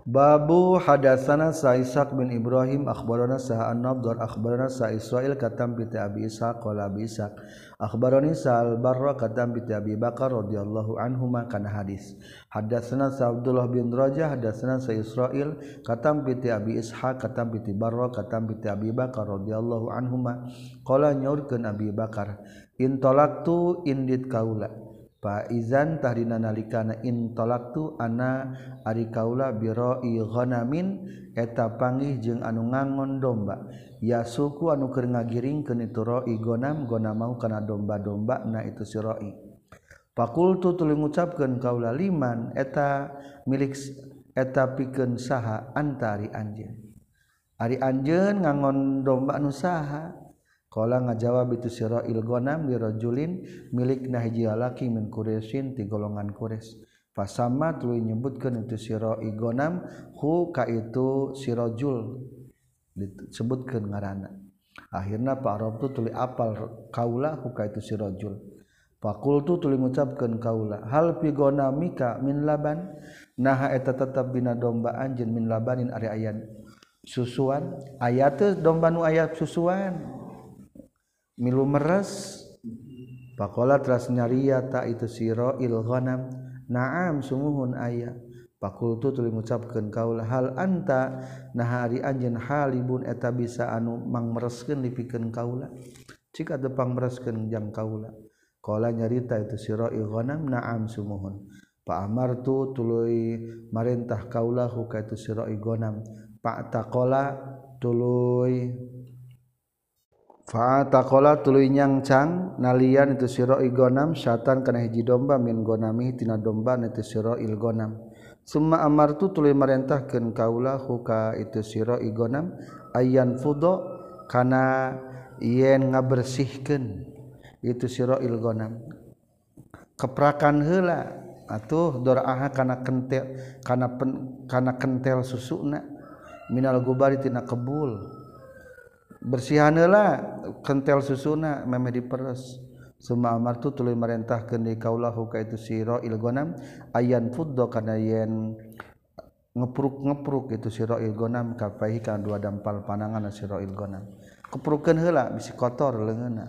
Babu hadasana sa Ishaq bin Ibrahim akhbarana sa An-Nadhr akhbarana sa Israil katam bi Abi Ishaq qala Abi Ishaq. Akhbarani sa Al-Barra katam bi Abi Bakar radhiyallahu anhuma kana hadis. Hadasana sa Abdullah bin Rajah hadasana sa Israil katam bi Abi Ishaq katam bi Barra katam bi Abi Bakar radhiyallahu anhuma. Qala nyaurkeun Abi Bakar intolaktu indit kaula. Faizantah dina nalikana intolaktu ana ari kaula biroi ghanamin eta pangih jeung anu ngangon domba. Ya suku anu keur ngagiringkeun itu roi gonam gona mau kana domba-domba na itu si roi. Fakultu tuluy ngucapkeun kaula liman eta milik eta pikeun saha antari anjeun. Ari anjeun ngangon domba nu saha Kala ngajawab itu siro ilgonam dirojulin milik nahiji lalaki min Quraisyin ti golongan Quraisy. Fasama tuluy nyebutkeun itu siro igonam hu ka itu sirajul disebutkeun ngaranana Akhirna Pak Arab tu tuluy apal kaula hu ka itu sirajul. Fakultu tuluy ngucapkeun kaula hal pigonamika min laban naha eta tetep bina domba anjeun min labanin ari ayan susuan ayat domba nu ayat susuan milu meres pakola teras nyaria tak itu siro ilghanam naam sumuhun ayah pakultu tuli mengucapkan kaul hal anta? Nahari anjen halibun eta bisa anu mang mereskan dipikeun kaula. Jika tepang mereskan jang kaula. Kala nyarita itu siro ilghanam naam sumuhun Pak Amartu tuluy marintah kaulah huka itu siro ilghanam Pak Takola tuluy Fatakola tuluy nyangcang nalian itu siro igonam syatan kana hiji domba min gonami tina domba itu siro ilgonam. Summa amartu tuluy marentahkeun kaula huka itu siro igonam ayan fudo kana yen ngabersihkeun itu siro ilgonam. Keprakan heula atuh doraha kana kentel kana pen, kana kentel susuna minal gubari tina kebul. bersihanlah kentel susuna meme diperes. Semua tu tuluy merentahkeun di kaulahu ka itu sira ilgonam ayan fuddo karena yen ngepruk-ngepruk itu siro ilgonam kapahi kan dua dampal panangan siro ilgonam keprukan heula bisi kotor leungeuna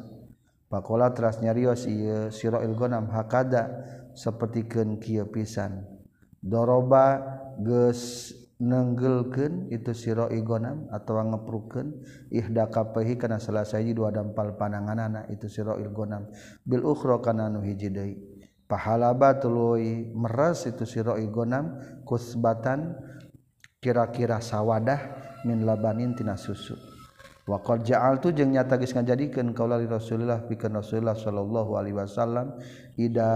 pakola teras nyarios ieu sira ilgonam hakada sapertikeun kieu pisan. Doroba geus nenggelken itu siro igonam atau ngepruken ihda kapehi karena selesai dua dampal panangan anak itu siro igonam bil ukhro karena nu hiji deui. Pahalaba tuluy meres itu siro igonam kusbatan kira-kira sawadah min labanin tina susu. Wa qad ja'altu jeung nyata geus ngajadikeun kaula li Rasulillah pikeun Rasulullah sallallahu alaihi wasallam ida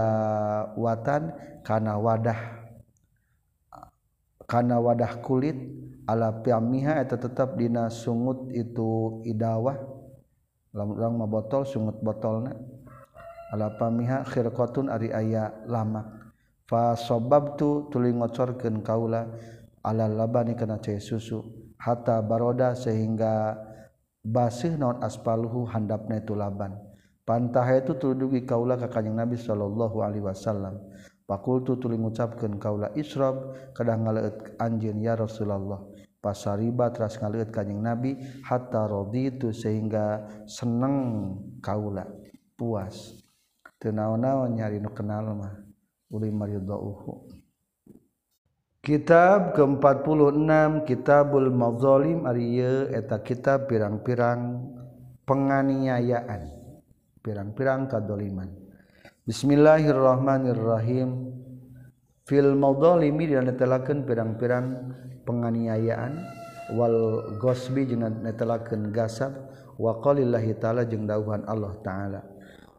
watan kana wadah karena wadah kulit ala piamiha itu tetap dina sungut itu idawah. Lamun mah botol sungut botolna. Ala pamiha khirqatun ari aya lama. Fa sababtu tuluy ngocorkeun kaula ala labani kana cai susu. Hatta baroda sehingga basih naon aspaluhu handapna itu laban. Pantah itu tuluy kaula ka kanjing Nabi sallallahu alaihi wasallam Pakultu tuli ngucapkeun kaula Isrob kadah ngaleut anjeun ya Rasulullah. Pasariba teras ngaleut kanjing Nabi hatta raditu sehingga seneng kaula puas. Teu naon-naon nyari nu kenal mah uli maridauhu. Kitab ke-46 Kitabul Mazalim Ariye eta kitab pirang-pirang penganiayaan pirang-pirang kadoliman Bismillahirrahmanirrahim. Fil madzalimi dan pirang-pirang penganiayaan. Wal ghasbi jeung netelakeun gasab. Wa qalillahi taala jeung dawuhan Allah taala.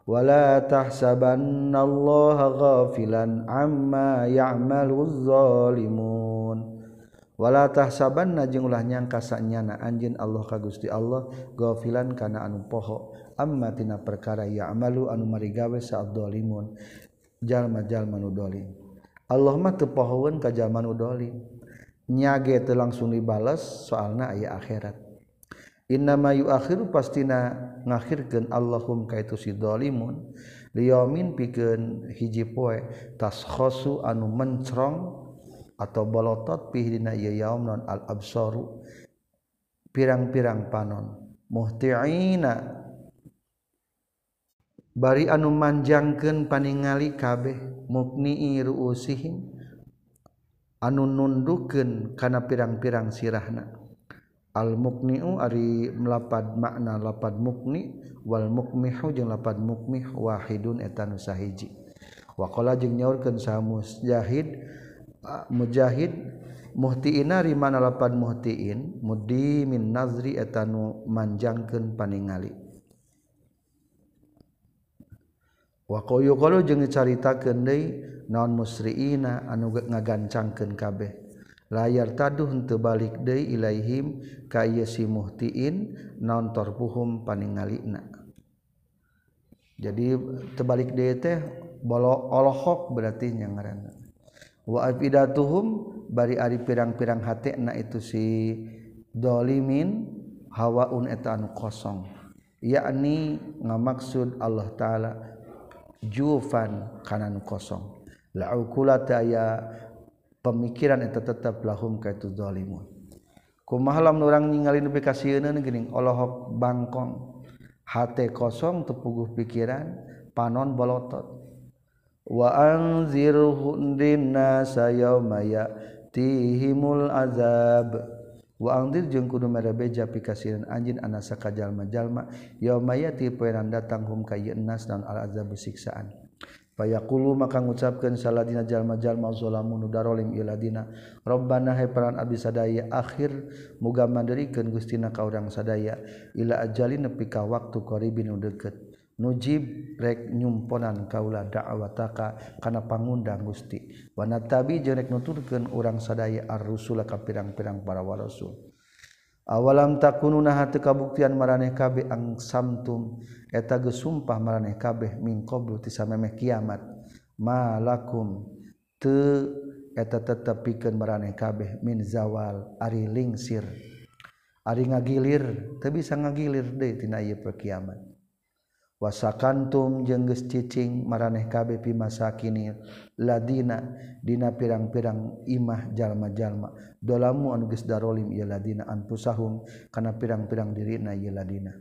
Wala tahsabannallaha ghafilan amma ya'maluz zalimun. Wala tahsabanna jeung ulah nyangka sanyana anjeun Allah ka Gusti Allah ghafilan kana anu poho. ammatina perkara ya amalu anu marigawe saat dolimun jalma-jalma nu dolim Allah mah teu pohoeun ka jalma nu dolim nyage teu langsung dibales soalna aya akhirat. Innama yuakhiru pastina ngakhirkeun Allahum ka itu si dolimun liyamin pikeun hiji poe taskhosu anu mencrong atau bolotot pih dina ieu yaum non al absaru pirang-pirang panon. Muhti'ina bari anu manjangkeun paningali kabeh mukni ruusihim. Anu nundukeun kana pirang-pirang sirahna. Al mukniu ari melapad makna lapad mukni wal mukmihu jeung lapad mukmih wahidun eta nu sahiji. Waqala jeung nyaurkeun sa mujahid mujahid muhtiina ri mana lapad muhtiin? Mudimin nazri eta nu manjangkeun paningali. wakoyu qalu jeung caritakeun deui naon musriina anu ngagancangkeun kabeh. Layar taduh henteu balik deui ilaihim ka ieu si muhtiin naon tarpuhum paningalina. Jadi tebalik deui teh bolo olohok berarti nya wa afidatuhum bari ari pirang-pirang hatena itu si dolimin hawaun eta anu kosong. Yakni ngamaksud Allah taala jufan kanan kosong. Laukulata aya pemikiran itu tetap lahum ka itu zalimun. Kumaha lamun urang ningali nepi ka sieuneunan geuning olohok bangkong. Hate kosong tepuguh pikiran panon bolotot. Wa anzirhu dinna sayauma ya'tihimul azab. Waangdir jeung kudu merebeja pikasiran anjin anasa kajalma-jalma yaumayati poeran datang hum ka yeunnas dan al azab siksaan. Fayaqulu maka ngucapkeun saladina jalma-jalma zalamun darolim iladina Rabbana hay peran abdi sadaya akhir muga mandirikeun Gustina ka urang sadaya ila ajalin nepi ka waktu qaribin deukeut. nujib rek nyumponan kaula da'awataka kana pangundang Gusti. Wa natabi jeung rek nuturkeun urang sadaya ar-rusula ka pirang-pirang para rasul awalam takununa hatu kabuktian maraneh kabeh ang samtum eta geus sumpah maraneh kabeh min qablu ti samemeh kiamat. Malakum te eta tetep pikeun maraneh kabeh min zawal ari lingsir. Ari ngagilir teu bisa ngagilir deui tina ieu kiamat. wasakantum jengges cicing maraneh kabeh masa kini. Ladina dina pirang-pirang imah jalma-jalma. Dolamu anu geus darolim ia ladina anfusahum. Kana pirang-pirang dirina ieu ladina.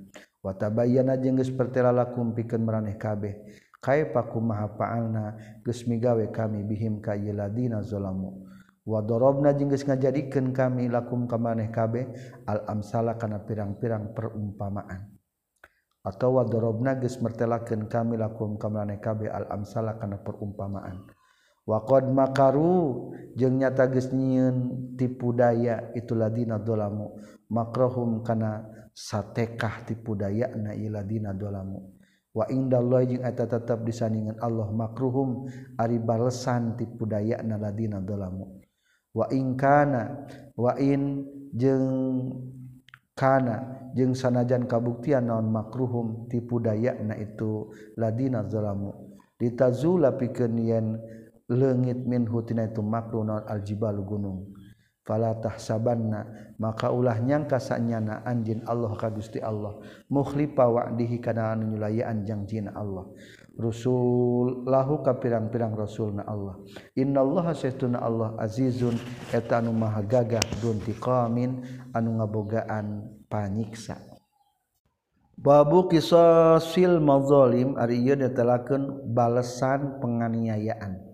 Wa jengges jeung geus pertela lakum pikeun maraneh kabeh. Kaifa kumaha fa'alna geus migawe kami bihim ka ieu ladina zalamu wadorobna jengges jeung geus ngajadikeun kami lakum ka maneh kabeh. Al amsala kana pirang-pirang perumpamaan. atau wadorob nagis martelakeun kami lakum kamane kabe al amsala kana perumpamaan. Waqad makaru jeung nyata geus nyieun tipu daya itulah dina dolamu. Makrohum kana satekah tipu daya na iladina dolamu. Wa indallahi jeung eta tetep disandingan Allah makruhum ari balesan tipu daya na ladina dolamu. Wa in kana wa in jeung kana jeung sanajan kabuktian naon makruhum tipu dayana itu ladina zalamu. Ditazula pikeun yen leungit min hutina itu makruh naon aljibalu gunung. Fala tahsabanna maka ulah nyangka sanyana anjin Allah ka Gusti Allah. Mukhlifa wa'dihi kana nyulayaan janjina Allah. Rasul lahu ka pirang-pirang rasulna Allah. Innallaha saytuna Allah azizun eta anu maha gagah dun tiqamin. anu ngabogaan panyiksa. Babu kisosil mazolim ari ieu ditelakeun balesan penganiayaan.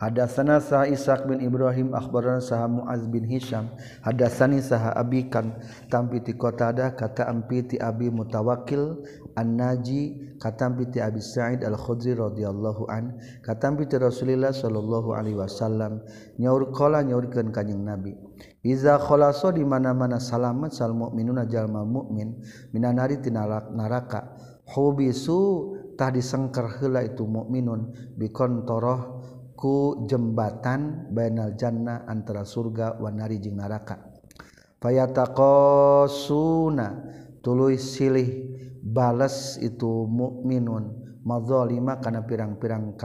Hadatsana Sa Ishaq bin Ibrahim akhbarana Sa Muaz bin Hisham hadatsani Sa Abikan tampi ti Qatadah kata ampi ti Abi Mutawakkil An-Naji katampi ti Abi Sa'id Al-Khudri radhiyallahu an katampi ti Rasulillah sallallahu alaihi wasallam nyaur qala nyaurkeun kanjing Nabi. Iza kholaso di mana-mana salamat sal mukminuna jalma mukmin minan nari tinalak neraka. Hubisu tah disengker heula itu mukminun bikontoroh ku jembatan bainal jannah antara surga Wanari jeung neraka. Fayataqasuna tuluy silih balas itu mukminun madzalima kana pirang-pirang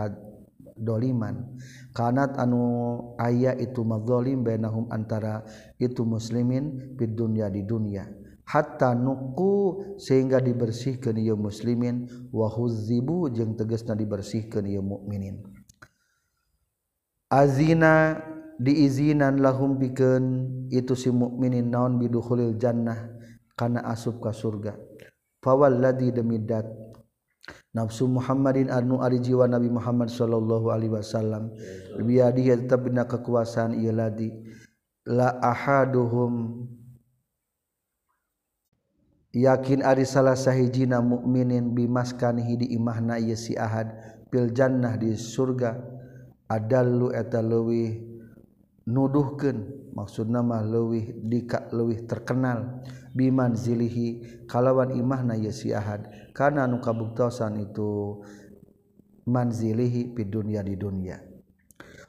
doliman. Kanat anu ayah itu madzolim bainahum antara itu muslimin di dunia di dunia. Hatta nuku sehingga dibersihkan ia muslimin. Wa huzzibu jeung tegasna dibersihkeun ia mukminin. Azina diizinan lahum pikeun itu si mukminin naon bidukhulil jannah kana asup ka surga. Fawalladzi demi dat nafsu Muhammadin anu ari jiwa Nabi Muhammad sallallahu alaihi wasallam. Biadihi tetap dina kekuasaan ieu ladi. La ahaduhum yakin ari salah sahijina mukminin bimaskanihi di imahna ieu si ahad. Fil jannah di surga adallu eta leuwih nuduhkeun. Maksudna mah leuwih dika leuwih terkenal. Biman zilihi kalawan imahna ieu si ahad. karena nu kabuktosan itu manzilihi pid dunya di dunia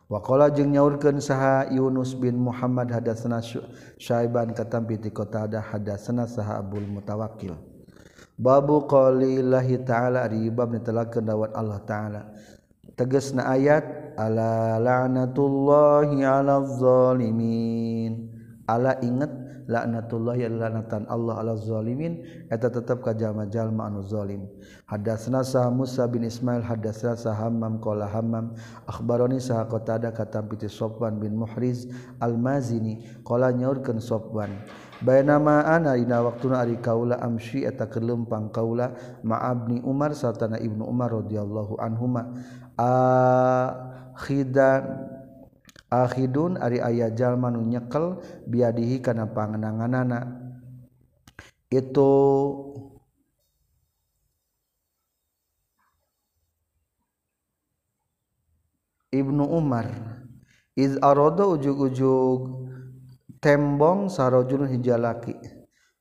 Wakola jeung nyaurkeun saha Yunus bin Muhammad hadatsana Syaiban katampi kota ada hadatsana saha Abdul Mutawakkil. Babu qaulillahi ta'ala ari bab nitelakeun dawat Allah ta'ala. Tegasna ayat ala la'natullahi 'alal zalimin. ala inget laknatullah ya laknatan Allah ala zalimin eta tetep ka jalma-jalma anu zalim. Hadatsna sa Musa bin Ismail hadatsna sa Hammam qala Hammam akhbaroni sa Qatadah katam piti Sofwan bin Muhriz al-Mazini qala nyaurkeun Sofwan bainama ana dina waktuna ari kaula amsi eta kelempang kaula ma'abni Umar satana Ibnu Umar radhiyallahu anhuma. Akhidan Ahidun ari ayah jalmanu nyekel biadihi kana pangenangan anak itu Ibnu Umar. Iz arada ujug-ujug tembong sarojul hijalaki.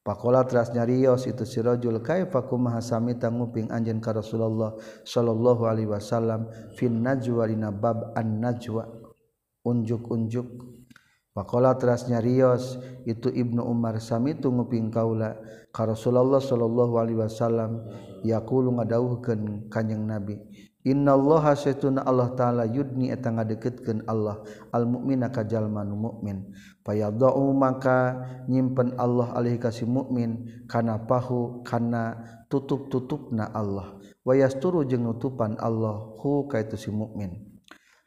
Pakola teras nyarios itu si rajul kaifa kumaha samita nguping anjeun ka Rasulullah sallallahu alaihi wasallam? Fin najwa dina bab an najwa unjuk-unjuk. Pakola terasnya Rios itu Ibnu Umar sami itu nguping kaula. Ka Rasulullah sallallahu alaihi wasallam yaqulu ngadawuhkeun kanjing Nabi Innallaha saytuna Allah taala yudni eta ngadeketkeun Allah al mukmina ka jalma nu mukmin fayadau maka nyimpen Allah alaihi kasih mukmin kana pahu kana tutup-tutupna Allah. Wayasturu jeung nutupan Allah hu ka itu si mukmin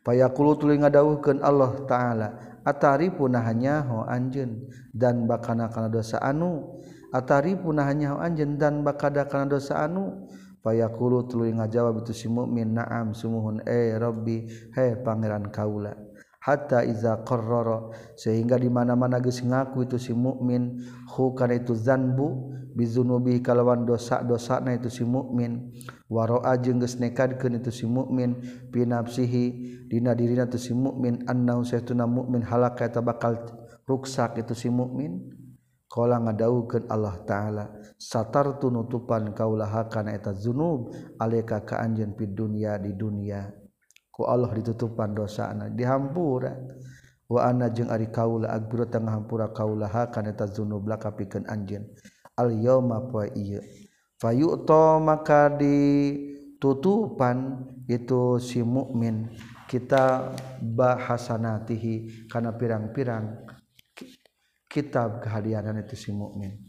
payakulu tuli ngadawuhkeun Allah taala atari punahnya ho anjeun dan bakana kana dosa anu? Atari punahnya ho anjeun dan bakada kana dosa anu? Payakulu tuli ngajawab itu si mukmin na'am sumuhun eh rabbi he pangeran kaula hatta iza qarrara sehingga di mana-mana geus ngaku itu si mukmin hu kana itu zanbu bizunubi kalawan dosa-dosana itu si mukmin waroa jeung geus nekadkeun itu si mukmin pinapsihi dina dirina itu si mukmin annahu saytuna mukmin halaka eta bakal ruksak itu si mukmin. Qala ngadawukeun Allah taala satartu nutupan kaulah kana eta zunub alika ka anjeun fid dunya di dunya ku Allah ditutupan dosana dihampura. Wa ana jeung ari kaula agbiro tengah hampura kaulah kana eta zunub lakapikeun anjeun. Al yauma poe ieu. fayu'ta maka ditutupan itu si mukmin kita bahasanatihi karena pirang-pirang kitab kehadiran itu si mukmin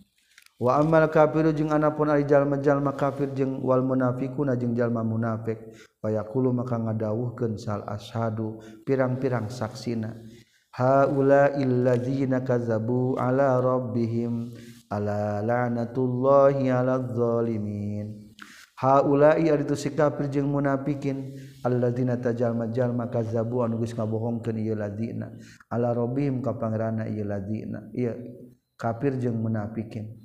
wa amal kafiru jeung anapun ari jalma-jalma kafir jeung wal munafiquna jeung jalma munafik. Fayaqulu maka ngadawuhkeun sal ashadu pirang-pirang saksina. Haula illadzina kazabu ala rabbihim. ala la'natullahi 'alal zalimin. Haula'i ari tu sikapir jeung munafikin. Alladzina tajalma jalma kazzabu anu geus ngabohongkeun ieu ladina. Ala rabbihim ka pangeranna ieu ladina. Ieu kafir jeung munafikin.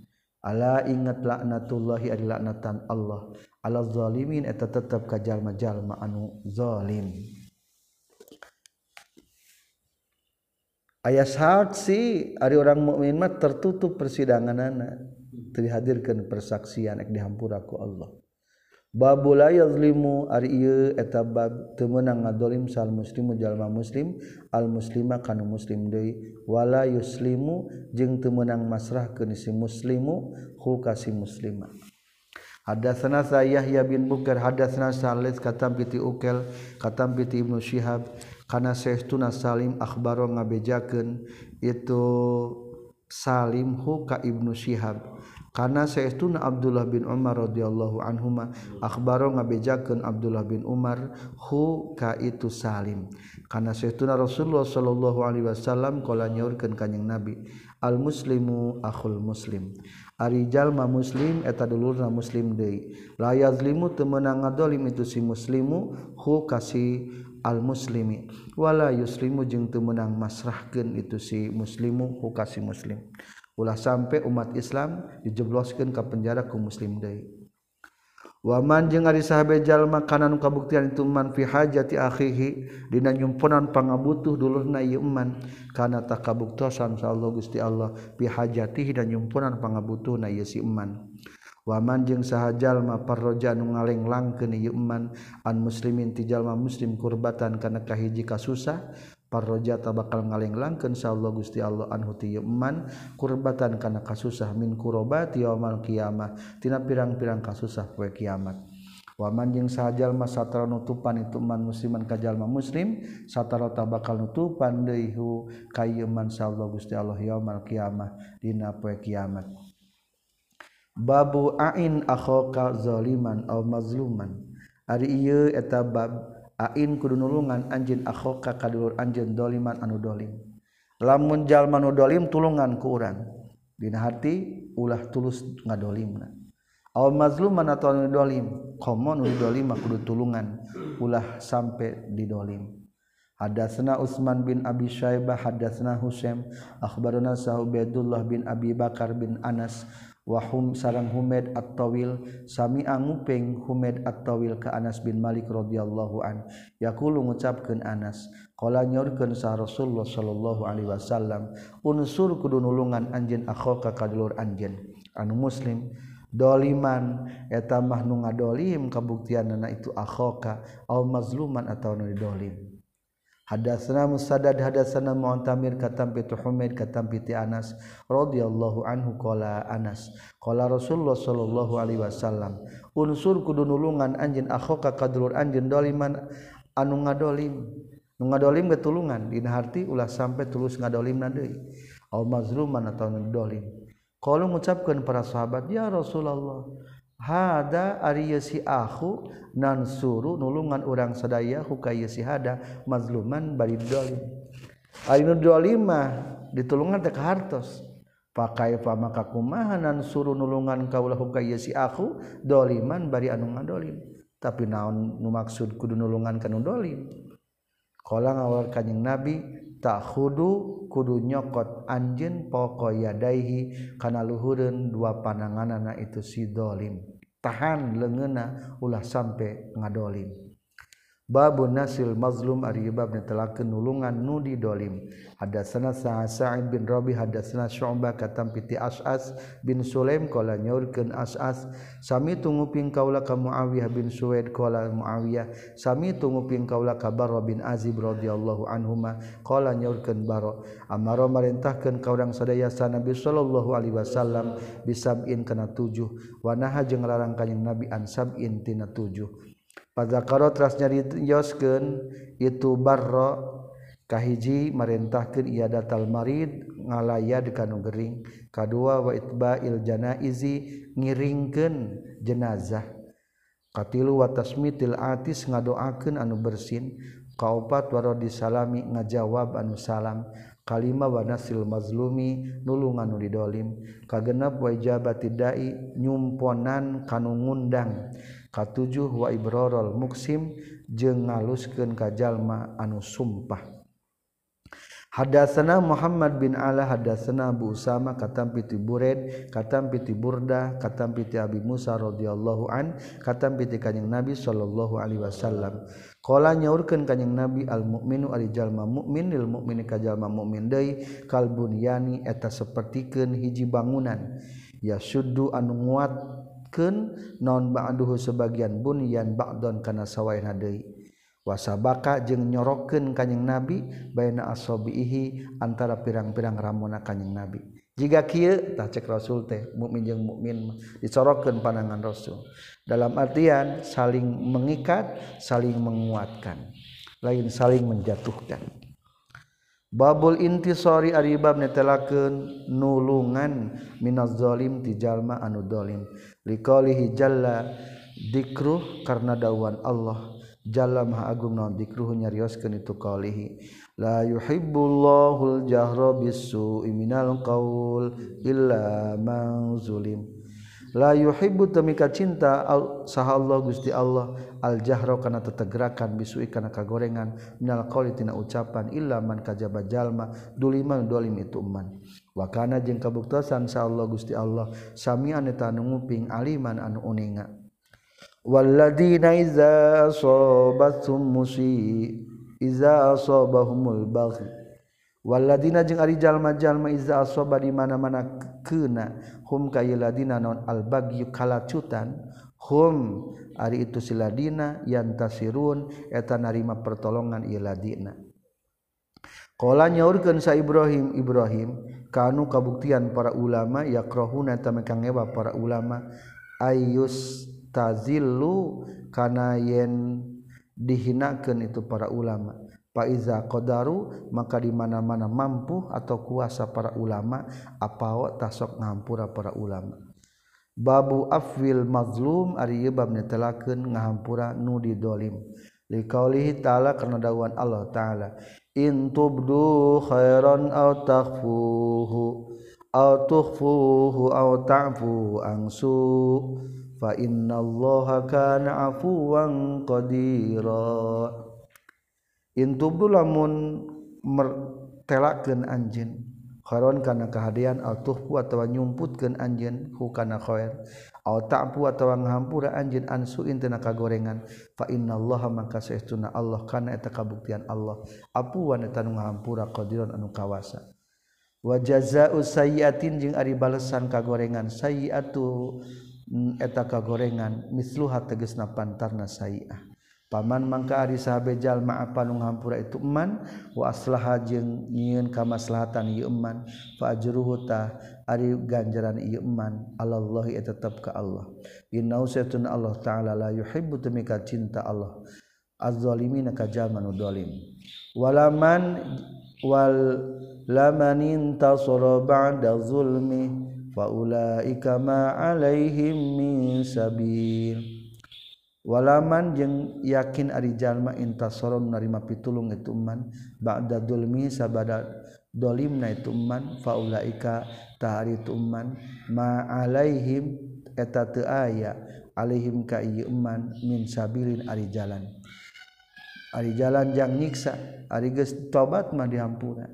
Ala ingat laknatullahi ari laknatan Allah. Ala zalimin eta tetep ka jalma-jalma anu zalim. ayah saksi ari orang mukmin mah tertutup persidangan anak dihadirkan persaksian ek dihampuraku Allah. Babu la yazlimu ari ieu eta bab teu meunang ngadolim sal muslimu jalma muslim al muslima kana muslim deui. Wala yuslimu jeung teu meunang masrahkeun si muslimu hu ka si muslima Hadatsana Yahya bin Bukar hadatsana Salis katam piti Ukel katam piti Ibnu Syihab karena Syekhuna Salim Akbaro ngabejaken itu Salim huka Ibnu Syihab. Karena Syekhuna Abdullah bin Umar radhiyallahu anhuma Akbaro ngabejaken Abdullah bin Umar huka itu Salim. Karena Syekhuna Rasulullah sallallahu alaihi wasallam kala nyaurkeun kanjing Nabi al muslimu akhul muslim. Ari jalma muslim eta dulurna muslim deui. La yazlimu teu meunang ngadolim itu si muslimu hu kasih almuslimi. Wala yuslimu jeung teu meunang masrahkeun itu si muslimu ku si muslim. Ulah sampai umat Islam dijebloskeun ka penjara ku muslim deui. Waman jeung ari sahabat jalma kana nu kabuktian itu man fi hajati akhihi dina nyumpunan pangabutuh dulurna ieu man kana takabuktosan sa Allah Gusti Allah fi hajatihi dan nyumpunan pangabutuhna ieu si man. waman jeung sahjallma parroja nu ngalenlang keman an muslimin tijallma muslim kurbatan kanakah kahiji ka susah parrojata bakal ngalenglangkeun Allah Gusti Allah anhu timan kurbatan kana kasusah min kurobati yaumil qiyamah tina pirang-pirang kasusah poe kiamat. Waman jeung sahjallma satara nutupan ituman musliman ka jalma muslim satara bakal nutupan dehu kayeman Allah Gusti Allah yaumil qiyamah dina poe kiamat. babu ain akhoka zaliman aw mazluman. Ari ieu eta bab ain kudu nulungan anjeun akhoka kadulur anjeun doliman anu dolim. Lamun jalma nu dolim tulungan ku urang. Dina hati ulah tulus ngadolimna. Aw mazluman atawa anu dolim qomo nu dolim kudu tulungan ulah sampai didolim. Hadatsna Utsman bin Abi Syaibah hadatsna Husaim akhbarana Abdullah bin Abi Bakar bin Anas wahum sarang Humed at-tawil sami anguping Humed at-tawil ka Anas bin Malik radhiyallahu an. Yaqulu ngucapkeun Anas qala nyorkeun sa Rasulullah sallallahu alaihi wasallam unsur kudu nulungan anjeun akhoka ka dulur anjeun anu muslim doliman eta mah nu ngadolim kabuktianna itu akhoka au mazluman atawa nu dolim Hadatsana Musaddad hadatsana Mu'tamir katam pitu Humaid katam piti Anas radhiyallahu anhu qala Anas qala Rasulullah sallallahu alaihi wasallam unsur kudu nulungan anjeun akhoka kadulur anjeun doliman anu ngadolim nu ngadolim getulungan dina harti ulah sampai tulus ngadolimna deui. Au mazluman atawa dolim qalu ngucapkeun para sahabat ya Rasulullah hada ari si aku nan suruh nulungan orang sadaya hukaya si hada mazluman bari dolim. Ari nu dolim mah ditulungan teh hartos pakai fa maka kumaha nan suruh nulungan kaulah hukaya si aku doliman bari anu ngadolim. Tapi naon nu maksud kudu nulungan kanu dolim? Kala ngawal kanjing nabi tak khudu kudu nyokot anjen poko yadaihi kana luhureun dua panangan anak itu si dolim tahan lengena ulah sampai ngadolim Babu nasil mazlum ari bab netelakeun nulungan nu didolim. Hadatsana Sa'id bin Rabi hadatsana Syu'bah katam piti As'as bin Sulaim qala nyaurkeun As'as sami tunguping kaula ka Muawiyah bin Suwaid qala Muawiyah. Sami tunguping kaula ka Barra bin Azib radhiyallahu anhuma qala nyaurkeun Barra. Amara marintahkeun ka urang sadaya sa Nabi sallallahu alaihi wasallam bisab'in kana tujuh. Wa naha jeung larang kanjing Nabi an sab'in tina tujuh. Fazakaro teras nyarioskeun itu barro kahiji merintahkeun ieu datal marid ngalayad kanu gering. Kadua wa itba'il janaizi ngiringkeun jenazah. Katilu wa tasmitil atis ngadoakeun anu bersin. Kaopat waro disalami ngajawab anu salam. Kalima wa nasil mazlumi nulungan nu didolim. Kagenep wa dai nyumponan kanu ngundang. katujuh wa ibrorol muksim jeung ngaluskeun ka jalma anu sumpah. Hadatsana Muhammad bin Ala hadatsana Abu Usama katam piti Bured katam piti Burda katam piti Abi Musa radhiyallahu an katam piti kanjing Nabi sallallahu alaihi wasallam. Qala nyaurkeun kanjing Nabi al mukminu ari jalma mukmin lil mukmini ka jalma mukmin deui kal bunyani eta sapertikeun hiji bangunan. Ya suddu anu nguat ngalahkan non ba'duhu sebagian bunyan ba'don kana sawaina deui. Wasabaka jeung nyorokeun kanjing nabi baina asabihi antara pirang-pirang ramona kanjing nabi. Jika kieu tah cek rasul teh mukmin jeung mukmin dicorokeun pandangan rasul. Dalam artian saling mengikat saling menguatkan lain saling menjatuhkan. Babul intisari ari bab netelakeun nulungan minaz zalim ti jalma anu dolim. liqaulihi jalla dikruh karena dawan Allah. Jalla maha agung naon dikruh nyarioskeun itu qaulihi. La yuhibbullahu al-jahra bis-su'i minal qaul illa man zulim. La yuhibbu tamika cinta saha Allah Gusti Allah al-jahra kana tetegerakan bisui kana kagorengan. Minal qauli tina ucapan illa man kajaba jalma duliman dolim itu man wakana jeung kabuktosan sa Allah Gusti Allah. Samian eta nguping aliman anu uninga. Walladzina iza asabatum musi iza asabahumul baghi. Walladzina jeung ari jalma-jalma iza asaba di mana-mana keuna hum kayiladina non albaghi kalacutan. Hum ari itu siladina yantasirun eta narima pertolongan iladina Kala nyaurkeun sa Ibrahim Ibrahim kanu kabuktian para ulama yakrohuna tamekang ngewa para ulama. Ayus tazillu kana yen dihinakeun itu para ulama. Paiza qadaru maka di mana-mana mampu atau kuasa para ulama apa tasok ngampura para ulama. Babu afwil mazlum ari bab netelakeun ngahampura nu didolim liqaulihi ta'ala karena dawuhan Allah ta'ala. in tubdu khairan aw takhfuhu aw tukhfuhu aw ta'fu ansu fa innallaha kana afuwan qadira intubdu lamun mertelakeun anjeun khairan kana kahadian aw tukhfu atawa nyumputkeun anjeun hukana khair. ta'fu atawa ngahampura anjeun an su'in kagorengan fa innallaha maka saestuna Allah kana eta kabuktian Allah. Apu eta nu ngahampura qadiron anu kawasa. Wa jazaa'u sayyi'atin jeung ari balesan kagorengan. Sayyi'atu mm, eta kagorengan misluha tegasna pantarna sayyi'ah. Paman mangka ari sahabe jalma apa nu ngahampura itu eman? Wa aslaha jeung nyieun kamaslahatan ieu eman. Fa ajruhu ta Ari ganjaran ieu Iman Allah tetap ka Allah. Innaun Allah ta'ala la yuhibbu temika cinta Allah. Azzalimina kajaman udolim. Walaman wal lamanin tasara ba'da zulmi faulaika ma alaihim min sabil. Walaman jeung yakin ari jalma intasoro narima pitulung itu man ba'da zulmi sabada dolimna ituman faulaika tahari ituman ma alaihim eta teu aya alaihim ka ieu man min sabilin ari jalan. Ari jalan jang nyiksa ari geus tobat mah dihampura.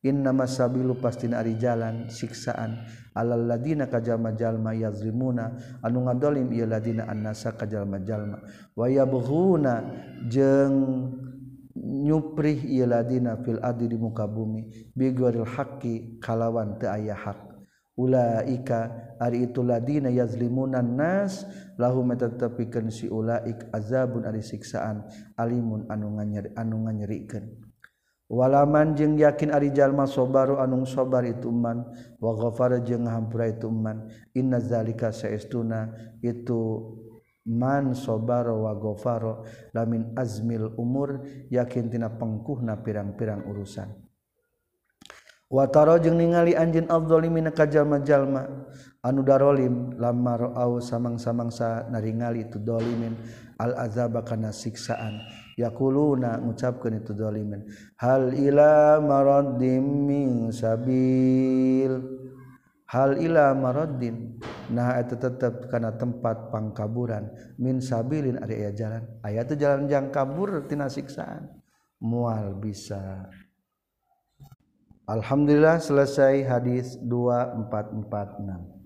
Inna masabilu pastina ari jalan siksaan alal ladina ka jalma-jalma yazlimuna anu ngadolim ieu ladina annasa ka jalma-jalma. Wa yabghuna jeung nyuprih iladina fil adi di muka bumi bi ghairil haqqi kalawan teu aya hak. Ulaika ari itu ladina yazlimunan nas lahum tetepikeun si ulaik azabun ari siksaan alimun anu nganyeri anu nganyerikeun. Walaman jeung yakin ari jalma sobaru anung sobar itu man wa ghafara jeung hampura itu man inna zalika saestuna itu man sobaro wa gofaro lamin azmil umur yakin tina pengkuhna pirang-pirang urusan. Wa taro jeung ningali anjin adzalimi ka jalma-jalma. Anu darolim lamma ra'au samang-samangsa naringali itu dolimin. Al azaba kana siksaan. Yaquluna ngucapkeun itu dolimin. Hal ila maraddim min sabil. hal ila maraddin. Nah eta tetep kana tempat pangkaburan. Min sabilin ari aya jalan. Aya teh jalan jang kabur tina siksaan. Mual bisa. Alhamdulillah selesai hadis 2446